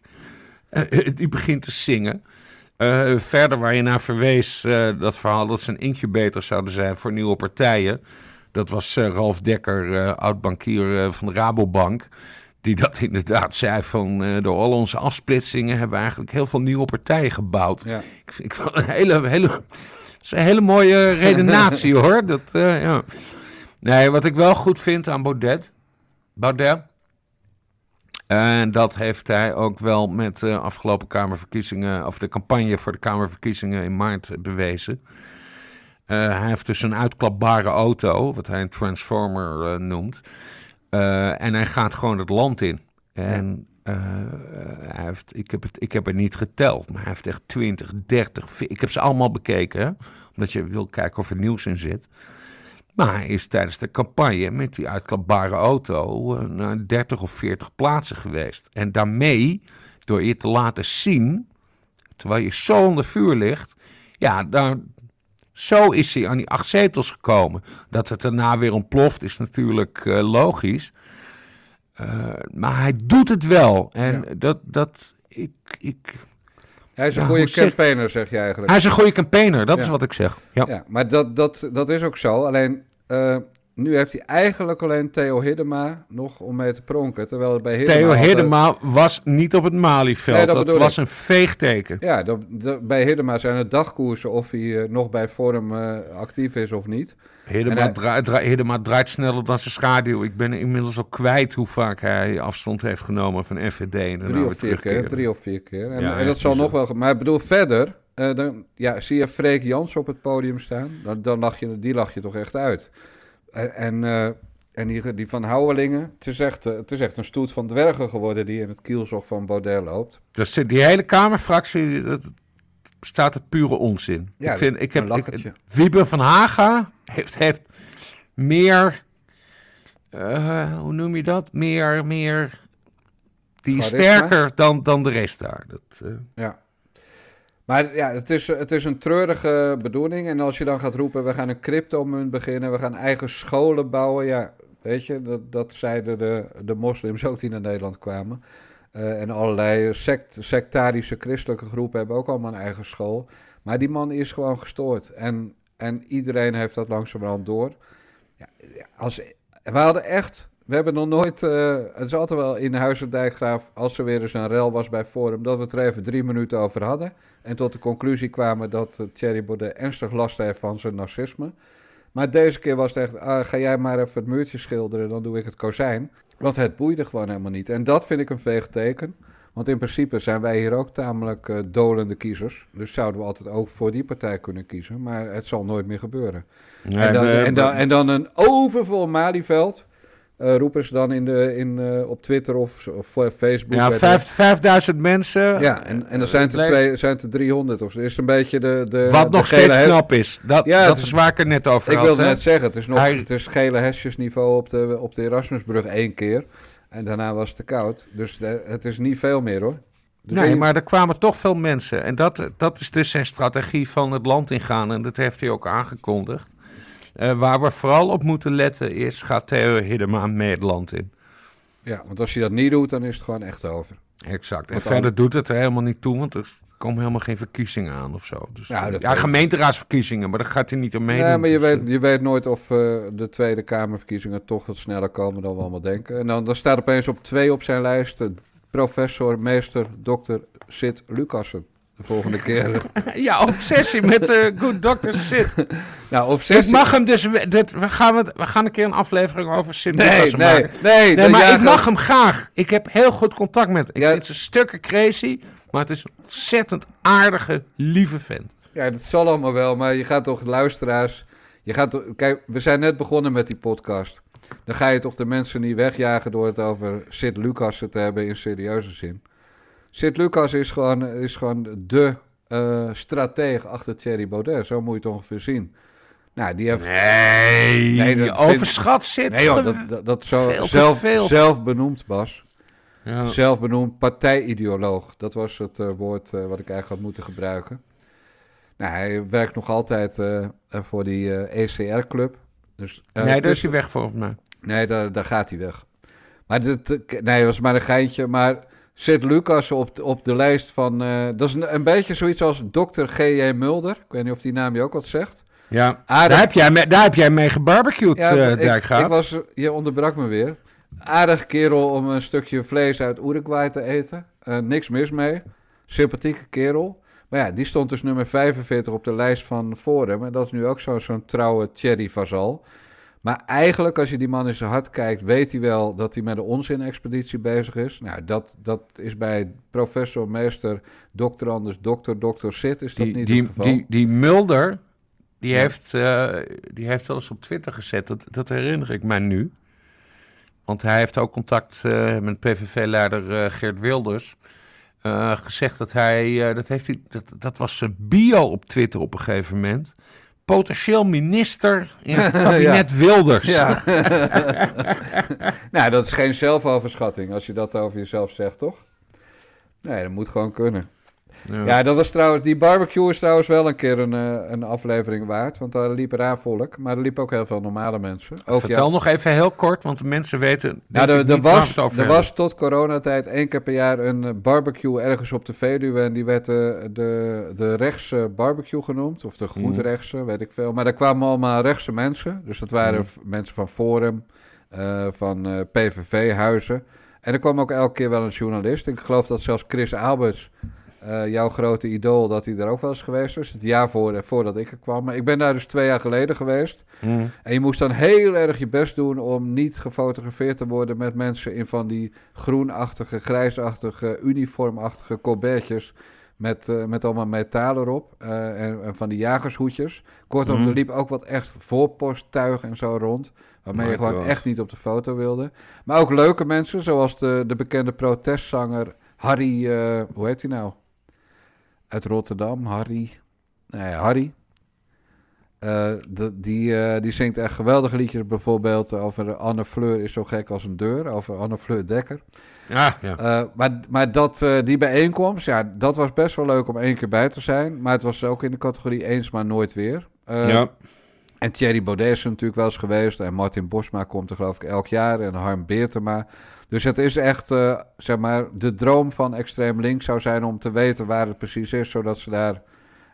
Eh, eh, die begint te zingen. Eh, verder waar je naar verwees, dat verhaal dat ze een incubator zouden zijn voor nieuwe partijen. Dat was Ralf Dekker, oud-bankier van de Rabobank. Die dat inderdaad zei van door al onze afsplitsingen hebben we eigenlijk heel veel nieuwe partijen gebouwd. Ja. Ik, ik vond een hele, hele, het is een hele mooie redenatie hoor. Dat, ja. Nee, wat ik wel goed vind aan Baudet. Baudet. En dat heeft hij ook wel met de afgelopen Kamerverkiezingen, of de campagne voor de Kamerverkiezingen in maart eh, bewezen. Eh, hij heeft dus een uitklapbare auto, wat hij een transformer eh, noemt. Eh, en hij gaat gewoon het land in. En eh, hij heeft, ik, heb het, ik heb er niet geteld, maar hij heeft echt 20, 30. vi- Ik heb ze allemaal bekeken, hè, omdat je wil kijken of er nieuws in zit. Maar hij is tijdens de campagne met die uitklapbare auto eh, naar 30 of 40 plaatsen geweest. En daarmee, door je te laten zien, terwijl je zo onder vuur ligt, ja, daar, zo is hij aan die acht zetels gekomen. Dat het daarna weer ontploft is natuurlijk eh, logisch. Eh, maar hij doet het wel. En dat, dat, ik, ik, Hij is een Ja, goede zeg- campaigner, zeg je eigenlijk. hij is een goede campaigner, dat is wat ik zeg. Ja. Ja, maar dat, dat, dat is ook zo. Alleen eh, nu heeft hij eigenlijk alleen Theo Hiddema nog om mee te pronken. Terwijl het bij Hiddema... Theo altijd- Hiddema was niet op het Malieveld. Nee, dat was ik. een veegteken. Ja, dat, dat- bij Hiddema zijn het dagkoersen of hij eh, nog bij Forum eh, actief is of niet. Hiddema, hij- Hiddema draait sneller dan zijn schaduw. Ik ben inmiddels al kwijt hoe vaak hij afstand heeft genomen van FVD. En Drie of vier keer, drie of vier keer. En, Ja, en echt dat zal nog wel... Maar ik bedoel, verder... eh, dan, ja, zie je Freek Jans op het podium staan? Dan, dan lach je, die lach je toch echt uit. En, en, eh, en die, die van Houwelingen, het is, echt, eh, het is echt een stoet van dwergen geworden die in het kielzog van Baudet loopt. Dus die hele Kamerfractie dat bestaat uit pure onzin. Ja, ik vind, ik heb, ik. Wiebe van Haga heeft, heeft meer, eh, hoe noem je dat? Meer, meer, die is sterker dan, dan de rest daar. Dat, eh, Ja. Maar ja, het is, het is een treurige bedoeling. En als je dan gaat roepen, we gaan een cryptomunt beginnen, we gaan eigen scholen bouwen. Ja, weet je, dat, dat zeiden de, de moslims ook die naar Nederland kwamen. Eh, en allerlei sect, sectarische christelijke groepen hebben ook allemaal een eigen school. Maar die man is gewoon gestoord. En, en iedereen heeft dat langzamerhand door. Ja, als, we hadden echt... We hebben nog nooit... eh, het is altijd wel in Huizendijkgraaf... als er weer eens een rel was bij Forum... dat we het er even drie minuten over hadden. En tot de conclusie kwamen dat eh, Thierry Baudet ernstig last heeft van zijn narcisme. Maar deze keer was het echt... ah, ga jij maar even het muurtje schilderen... dan doe ik het kozijn. Want het boeide gewoon helemaal niet. En dat vind ik een veeg teken. Want in principe zijn wij hier ook tamelijk eh, dolende kiezers. Dus zouden we altijd ook voor die partij kunnen kiezen. Maar het zal nooit meer gebeuren. Nee, en, dan, en, dan, en dan een overvol Malieveld. Eh, roepen ze dan in de, in, eh, op Twitter of, of Facebook. ja, vijf, 5000 mensen. ja, en, en dan zijn het er, twee, zijn het er 300. Of is het een beetje de. de Wat de nog steeds he- knap is. Dat, Ja, dat het- is waar ik er net over Ik had. wilde hè. net zeggen, het is nog Hij- het is gele hesjesniveau op de, op de Erasmusbrug één keer. En daarna was het te koud. Dus de- het is niet veel meer hoor. Dus Nee, maar er kwamen toch veel mensen. En dat, dat is dus zijn strategie van het land ingaan. En dat heeft hij ook aangekondigd. Eh, waar we vooral op moeten letten is, gaat Theo Hiddema mee het land in? Ja, want als je dat niet doet, dan is het gewoon echt over. Exact. En verder dan- doet het er helemaal niet toe, want er komen helemaal geen verkiezingen aan of zo. Dus, Ja, ja, ja weet- gemeenteraadsverkiezingen, maar daar gaat hij niet aan meedoen. Nee, maar je Dus, weet, eh, je weet nooit of eh, de Tweede Kamerverkiezingen toch wat sneller komen dan we allemaal denken. En dan, dan staat opeens op twee op zijn lijst eh, professor, meester, dokter Sid Lucassen. De volgende keer. ja, obsessie met de Good Doctor Sid. nou, Ik obsessie. mag hem dus... Dit, we, gaan het, we gaan een keer een aflevering over Sid Nee, nee, maken. nee. Nee, maar ik mag hem graag. Ik heb heel goed contact met hem. Ik Ja. vind zijn stukken crazy, maar het is een ontzettend aardige, lieve vent. Ja, dat zal allemaal wel, maar je gaat toch luisteraars. Je gaat toch, kijk, we zijn net begonnen met die podcast. Dan ga je toch de mensen niet wegjagen door het over Sid Lucassen te hebben in serieuze zin. Sid Lucas is gewoon, is gewoon de eh strateeg achter Thierry Baudet. Zo moet je het ongeveer zien. Nou, die heeft. Nee, Nee, dat overschat zit. Nee joh, dat, dat, dat zo zelf, zelf benoemd, Bas. Ja. Zelf benoemd partijideoloog. Dat was het eh, woord eh, wat ik eigenlijk had moeten gebruiken. Nou, hij werkt nog altijd voor die ECR-club. Dus, eh, nee, daar is hij weg volgens mij. Nee, daar, daar gaat hij weg. Maar dit, nee, dat was maar een geintje. Maar Sid Lucas op, de- op de lijst van... eh, dat is een, een beetje zoiets als Dr. G.J. Mulder. Ik weet niet of die naam je ook wat zegt. Ja, Aardig. daar heb, jij mee, daar heb jij mee gebarbecued, Ja, eh ik, was, je onderbrak me weer. Aardig kerel om een stukje vlees uit Uruguay te eten. Eh, niks mis mee. Sympathieke kerel. Maar ja, die stond dus nummer 45 op de lijst van Forum. En dat is nu ook zo- zo'n trouwe Thierry Vazal. Maar eigenlijk, als je die man in zijn hart kijkt, weet hij wel dat hij met een onzin-expeditie bezig is. Nou, dat, dat is bij professor, meester, dokter anders, dokter, dokter Zit, is dat die, niet die, het geval. die, die Mulder, die, Ja. heeft, eh, die heeft wel eens op Twitter gezet. Dat, dat herinner ik mij nu. Want hij heeft ook contact eh, met PVV-leider eh, Geert Wilders. gezegd dat hij, dat, heeft hij dat, dat was zijn bio op Twitter op een gegeven moment. Potentieel minister in het kabinet Wilders. Ja. nou, dat is geen zelfoverschatting als je dat over jezelf zegt, toch? Nee, dat moet gewoon kunnen. Ja. Ja, dat was trouwens, die barbecue is trouwens wel een keer een, eh, een aflevering waard. Want daar liep raar volk, maar er liepen ook heel veel normale mensen. Ook, Vertel ja. nog even heel kort, want de mensen weten. Nou, er, er was, er hebben. was tot coronatijd één keer per jaar een eh, barbecue ergens op de Veluwe. En die werd eh, de, de rechtse barbecue genoemd. Of de Mm. goedrechtse, weet ik veel. Maar daar kwamen allemaal rechtse mensen. Dus dat waren Mm. v- mensen van Forum, van eh, PVV-huizen. En er kwam ook elke keer wel een journalist. Ik geloof dat zelfs Chris Alberts, eh, jouw grote idool, dat hij er ook wel eens geweest is. Het jaar voor, voordat ik er kwam. Maar ik ben daar dus twee jaar geleden geweest. Mm. En je moest dan heel erg je best doen om niet gefotografeerd te worden met mensen in van die groenachtige, grijsachtige, uniformachtige colbertjes. Met, eh, met allemaal metaal erop. eh, en, en van die jagershoedjes. Kortom, Mhm. er liep ook wat echt voorposttuig en zo rond. Waarmee My je gewoon God. echt niet op de foto wilde. Maar ook leuke mensen, zoals de, de bekende protestzanger Harry... eh, hoe heet hij nou? Uit Rotterdam, Harry... Nee, Harry. Eh, de- die, eh, die zingt echt geweldige liedjes. Bijvoorbeeld over Anne Fleur is zo gek als een deur. Over Anne Fleur Dekker. Ja, ja. Eh, maar maar dat, die bijeenkomst, ja, dat was best wel leuk om één keer bij te zijn. Maar het was ook in de categorie eens, maar nooit weer. Ja. En Thierry Baudet is er natuurlijk wel eens geweest. En Martin Bosma komt er geloof ik elk jaar. En Harm Beertema. Dus het is echt, eh, zeg maar, de droom van extreem links zou zijn om te weten waar het precies is. Zodat ze daar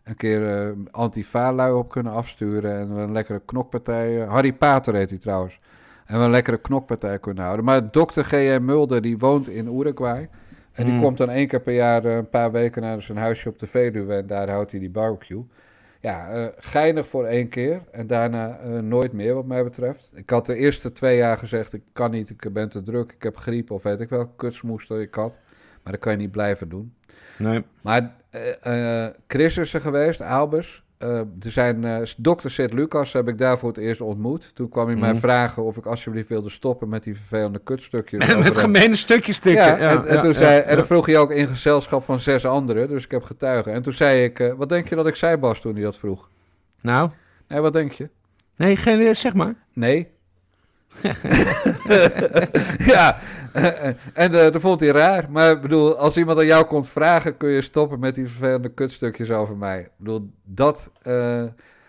een keer eh antifa-lui op kunnen afsturen. En we een lekkere knokpartij... eh, Harry Pater heet hij trouwens. En we een lekkere knokpartij kunnen houden. Maar dokter G.M. Mulder, die woont in Uruguay. En die Mm. komt dan één keer per jaar een paar weken naar zijn huisje op de Veluwe. En daar houdt hij die barbecue. Ja, eh, geinig voor één keer. En daarna eh, nooit meer, wat mij betreft. Ik had de eerste twee jaar gezegd: ik kan niet, ik ben te druk, ik heb griep of weet ik wel, kutsmoes dat ik had. Maar dat kan je niet blijven doen. Nee. Maar eh, Chris is er geweest, Albus. Eh, er zijn eh, dokter Sid Lucas heb ik daar voor het eerst ontmoet. Toen kwam hij mij Mhm. vragen of ik alsjeblieft wilde stoppen met die vervelende kutstukjes. Met gemene stukjes tikken. Ja, Ja, en, toen zei, en dan vroeg hij ook in gezelschap van zes anderen, dus ik heb getuigen. En toen zei ik, eh, wat denk je dat ik zei, Bas, toen hij dat vroeg? Nou? Nee, wat denk je? Nee, geen, zeg maar. Nee. ja, en eh, dat vond hij raar. Maar ik bedoel, als iemand aan jou komt vragen, kun je stoppen met die vervelende kutstukjes over mij. Ik bedoel, dat... eh,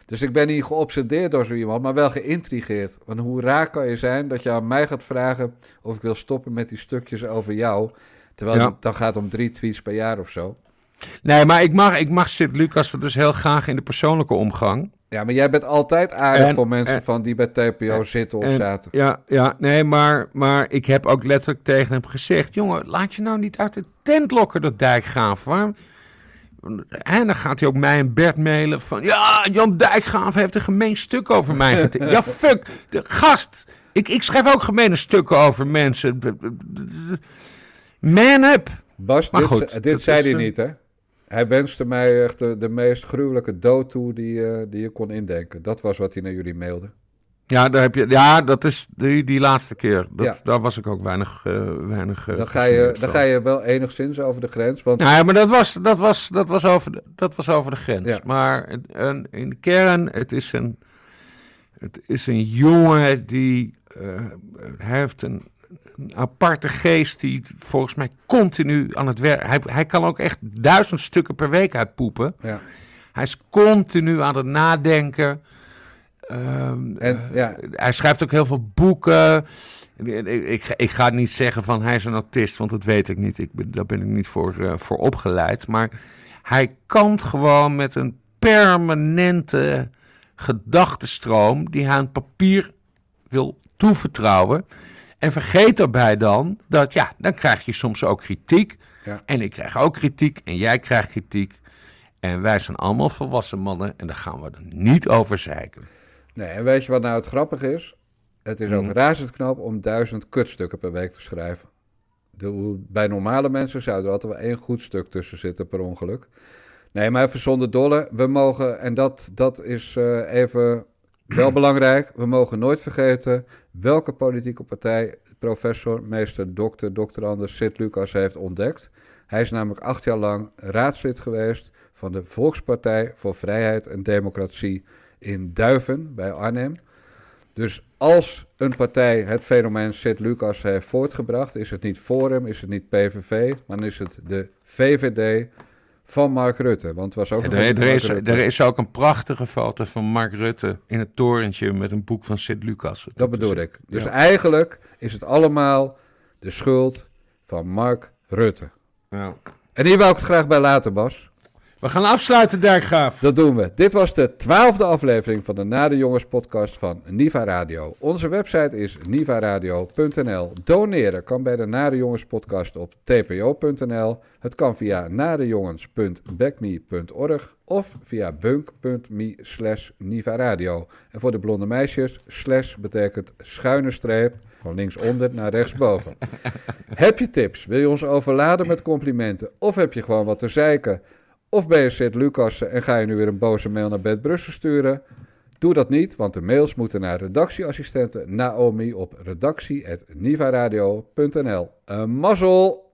dus ik ben niet geobsedeerd door zo iemand, maar wel geïntrigeerd. Want hoe raar kan je zijn dat je aan mij gaat vragen of ik wil stoppen met die stukjes over jou. Terwijl Ja. het dan gaat om drie tweets per jaar of zo. Nee, maar ik mag, ik mag Sid Lucas dus heel graag in de persoonlijke omgang. Ja, maar jij bent altijd aardig En- voor mensen en- van die bij TPO zitten of En- zaten. Ja, ja, nee, maar, maar ik heb ook letterlijk tegen hem gezegd... jongen, laat je nou niet uit de tent lokken, dat Dijkgraaf. Waarom? En dan gaat hij ook mij en Bert mailen van... ja, Jan Dijkgraaf heeft een gemeen stuk over mij getekend. ja, fuck, de gast. Ik, ik schrijf ook gemene stukken over mensen. Man up. Bas, Maar dit, goed, dit zei hij eh, niet, hè? Hij wenste mij echt de, de meest gruwelijke dood toe die, eh, die je kon indenken. Dat was wat hij naar jullie mailde. Ja, daar heb je, ja dat is die, die laatste keer. Dat, Ja. Daar was ik ook weinig... eh, weinig eh, Dan ga, je, dan ga je wel enigszins over de grens. Want Ja, maar dat was, dat was, dat was, over, de, dat was over de grens. Ja. Maar een- in de kern, het is een, het is een jongen die hij heeft een, een aparte geest die volgens mij continu aan het werk... Hij, hij kan ook echt duizend stukken per week uitpoepen. ja. Hij is continu aan het nadenken. Ehm, En, eh, ja. Hij schrijft ook heel veel boeken. Ik, ik, ga- ik ga niet zeggen van hij is een autist, want dat weet ik niet. Ik ben, daar ben ik niet voor, eh, voor opgeleid. Maar hij kan gewoon met een permanente gedachtenstroom die hij aan papier wil toevertrouwen. En vergeet daarbij dan dat, ja, dan krijg je soms ook kritiek. Ja. En ik krijg ook kritiek en jij krijgt kritiek. En wij zijn allemaal volwassen mannen en daar gaan we er niet over zeiken. Nee, en weet je wat nou het grappige is? Het is ook Mhm. razend knap om duizend kutstukken per week te schrijven. De, bij normale mensen zou er altijd wel één goed stuk tussen zitten per ongeluk. Nee, maar even zonder dolle. We mogen, en dat, dat is eh, even wel belangrijk, we mogen nooit vergeten welke politieke partij professor, meester, dokter, doctorandus Sid Lucas heeft ontdekt. Hij is namelijk acht jaar lang raadslid geweest van de Volkspartij voor Vrijheid en Democratie in Duiven bij Arnhem. Dus als een partij het fenomeen Sid Lucas heeft voortgebracht, is het niet Forum, is het niet PVV, maar dan is het de VVD van Mark Rutte. Want was ook er, er, is, er is ook een prachtige foto van Mark Rutte in het torentje met een boek van Sid Lucas. Dat bedoel ik. Dus Ja. eigenlijk is het allemaal de schuld van Mark Rutte. Ja. En hier wou ik het graag bij laten, Bas. We gaan afsluiten, Dijkgraaf. Dat doen we. Dit was de twaalfde aflevering van de Na de Jongens podcast van Niva Radio. Onze website is nivaradio.nl. Doneren kan bij de Na de Jongens podcast op tpo.nl. Het kan via nadejongens.backme.org of via bunk.me slash nivaradio. En voor de blonde meisjes, slash betekent schuine streep van linksonder naar rechtsboven. heb je tips? Wil je ons overladen met complimenten? Of heb je gewoon wat te zeiken? Of ben je Sint-Lucassen en ga je nu weer een boze mail naar Bed Brussel sturen? Doe dat niet, want de mails moeten naar redactieassistente Naomi op redactie.nivaradio.nl. Een mazzel!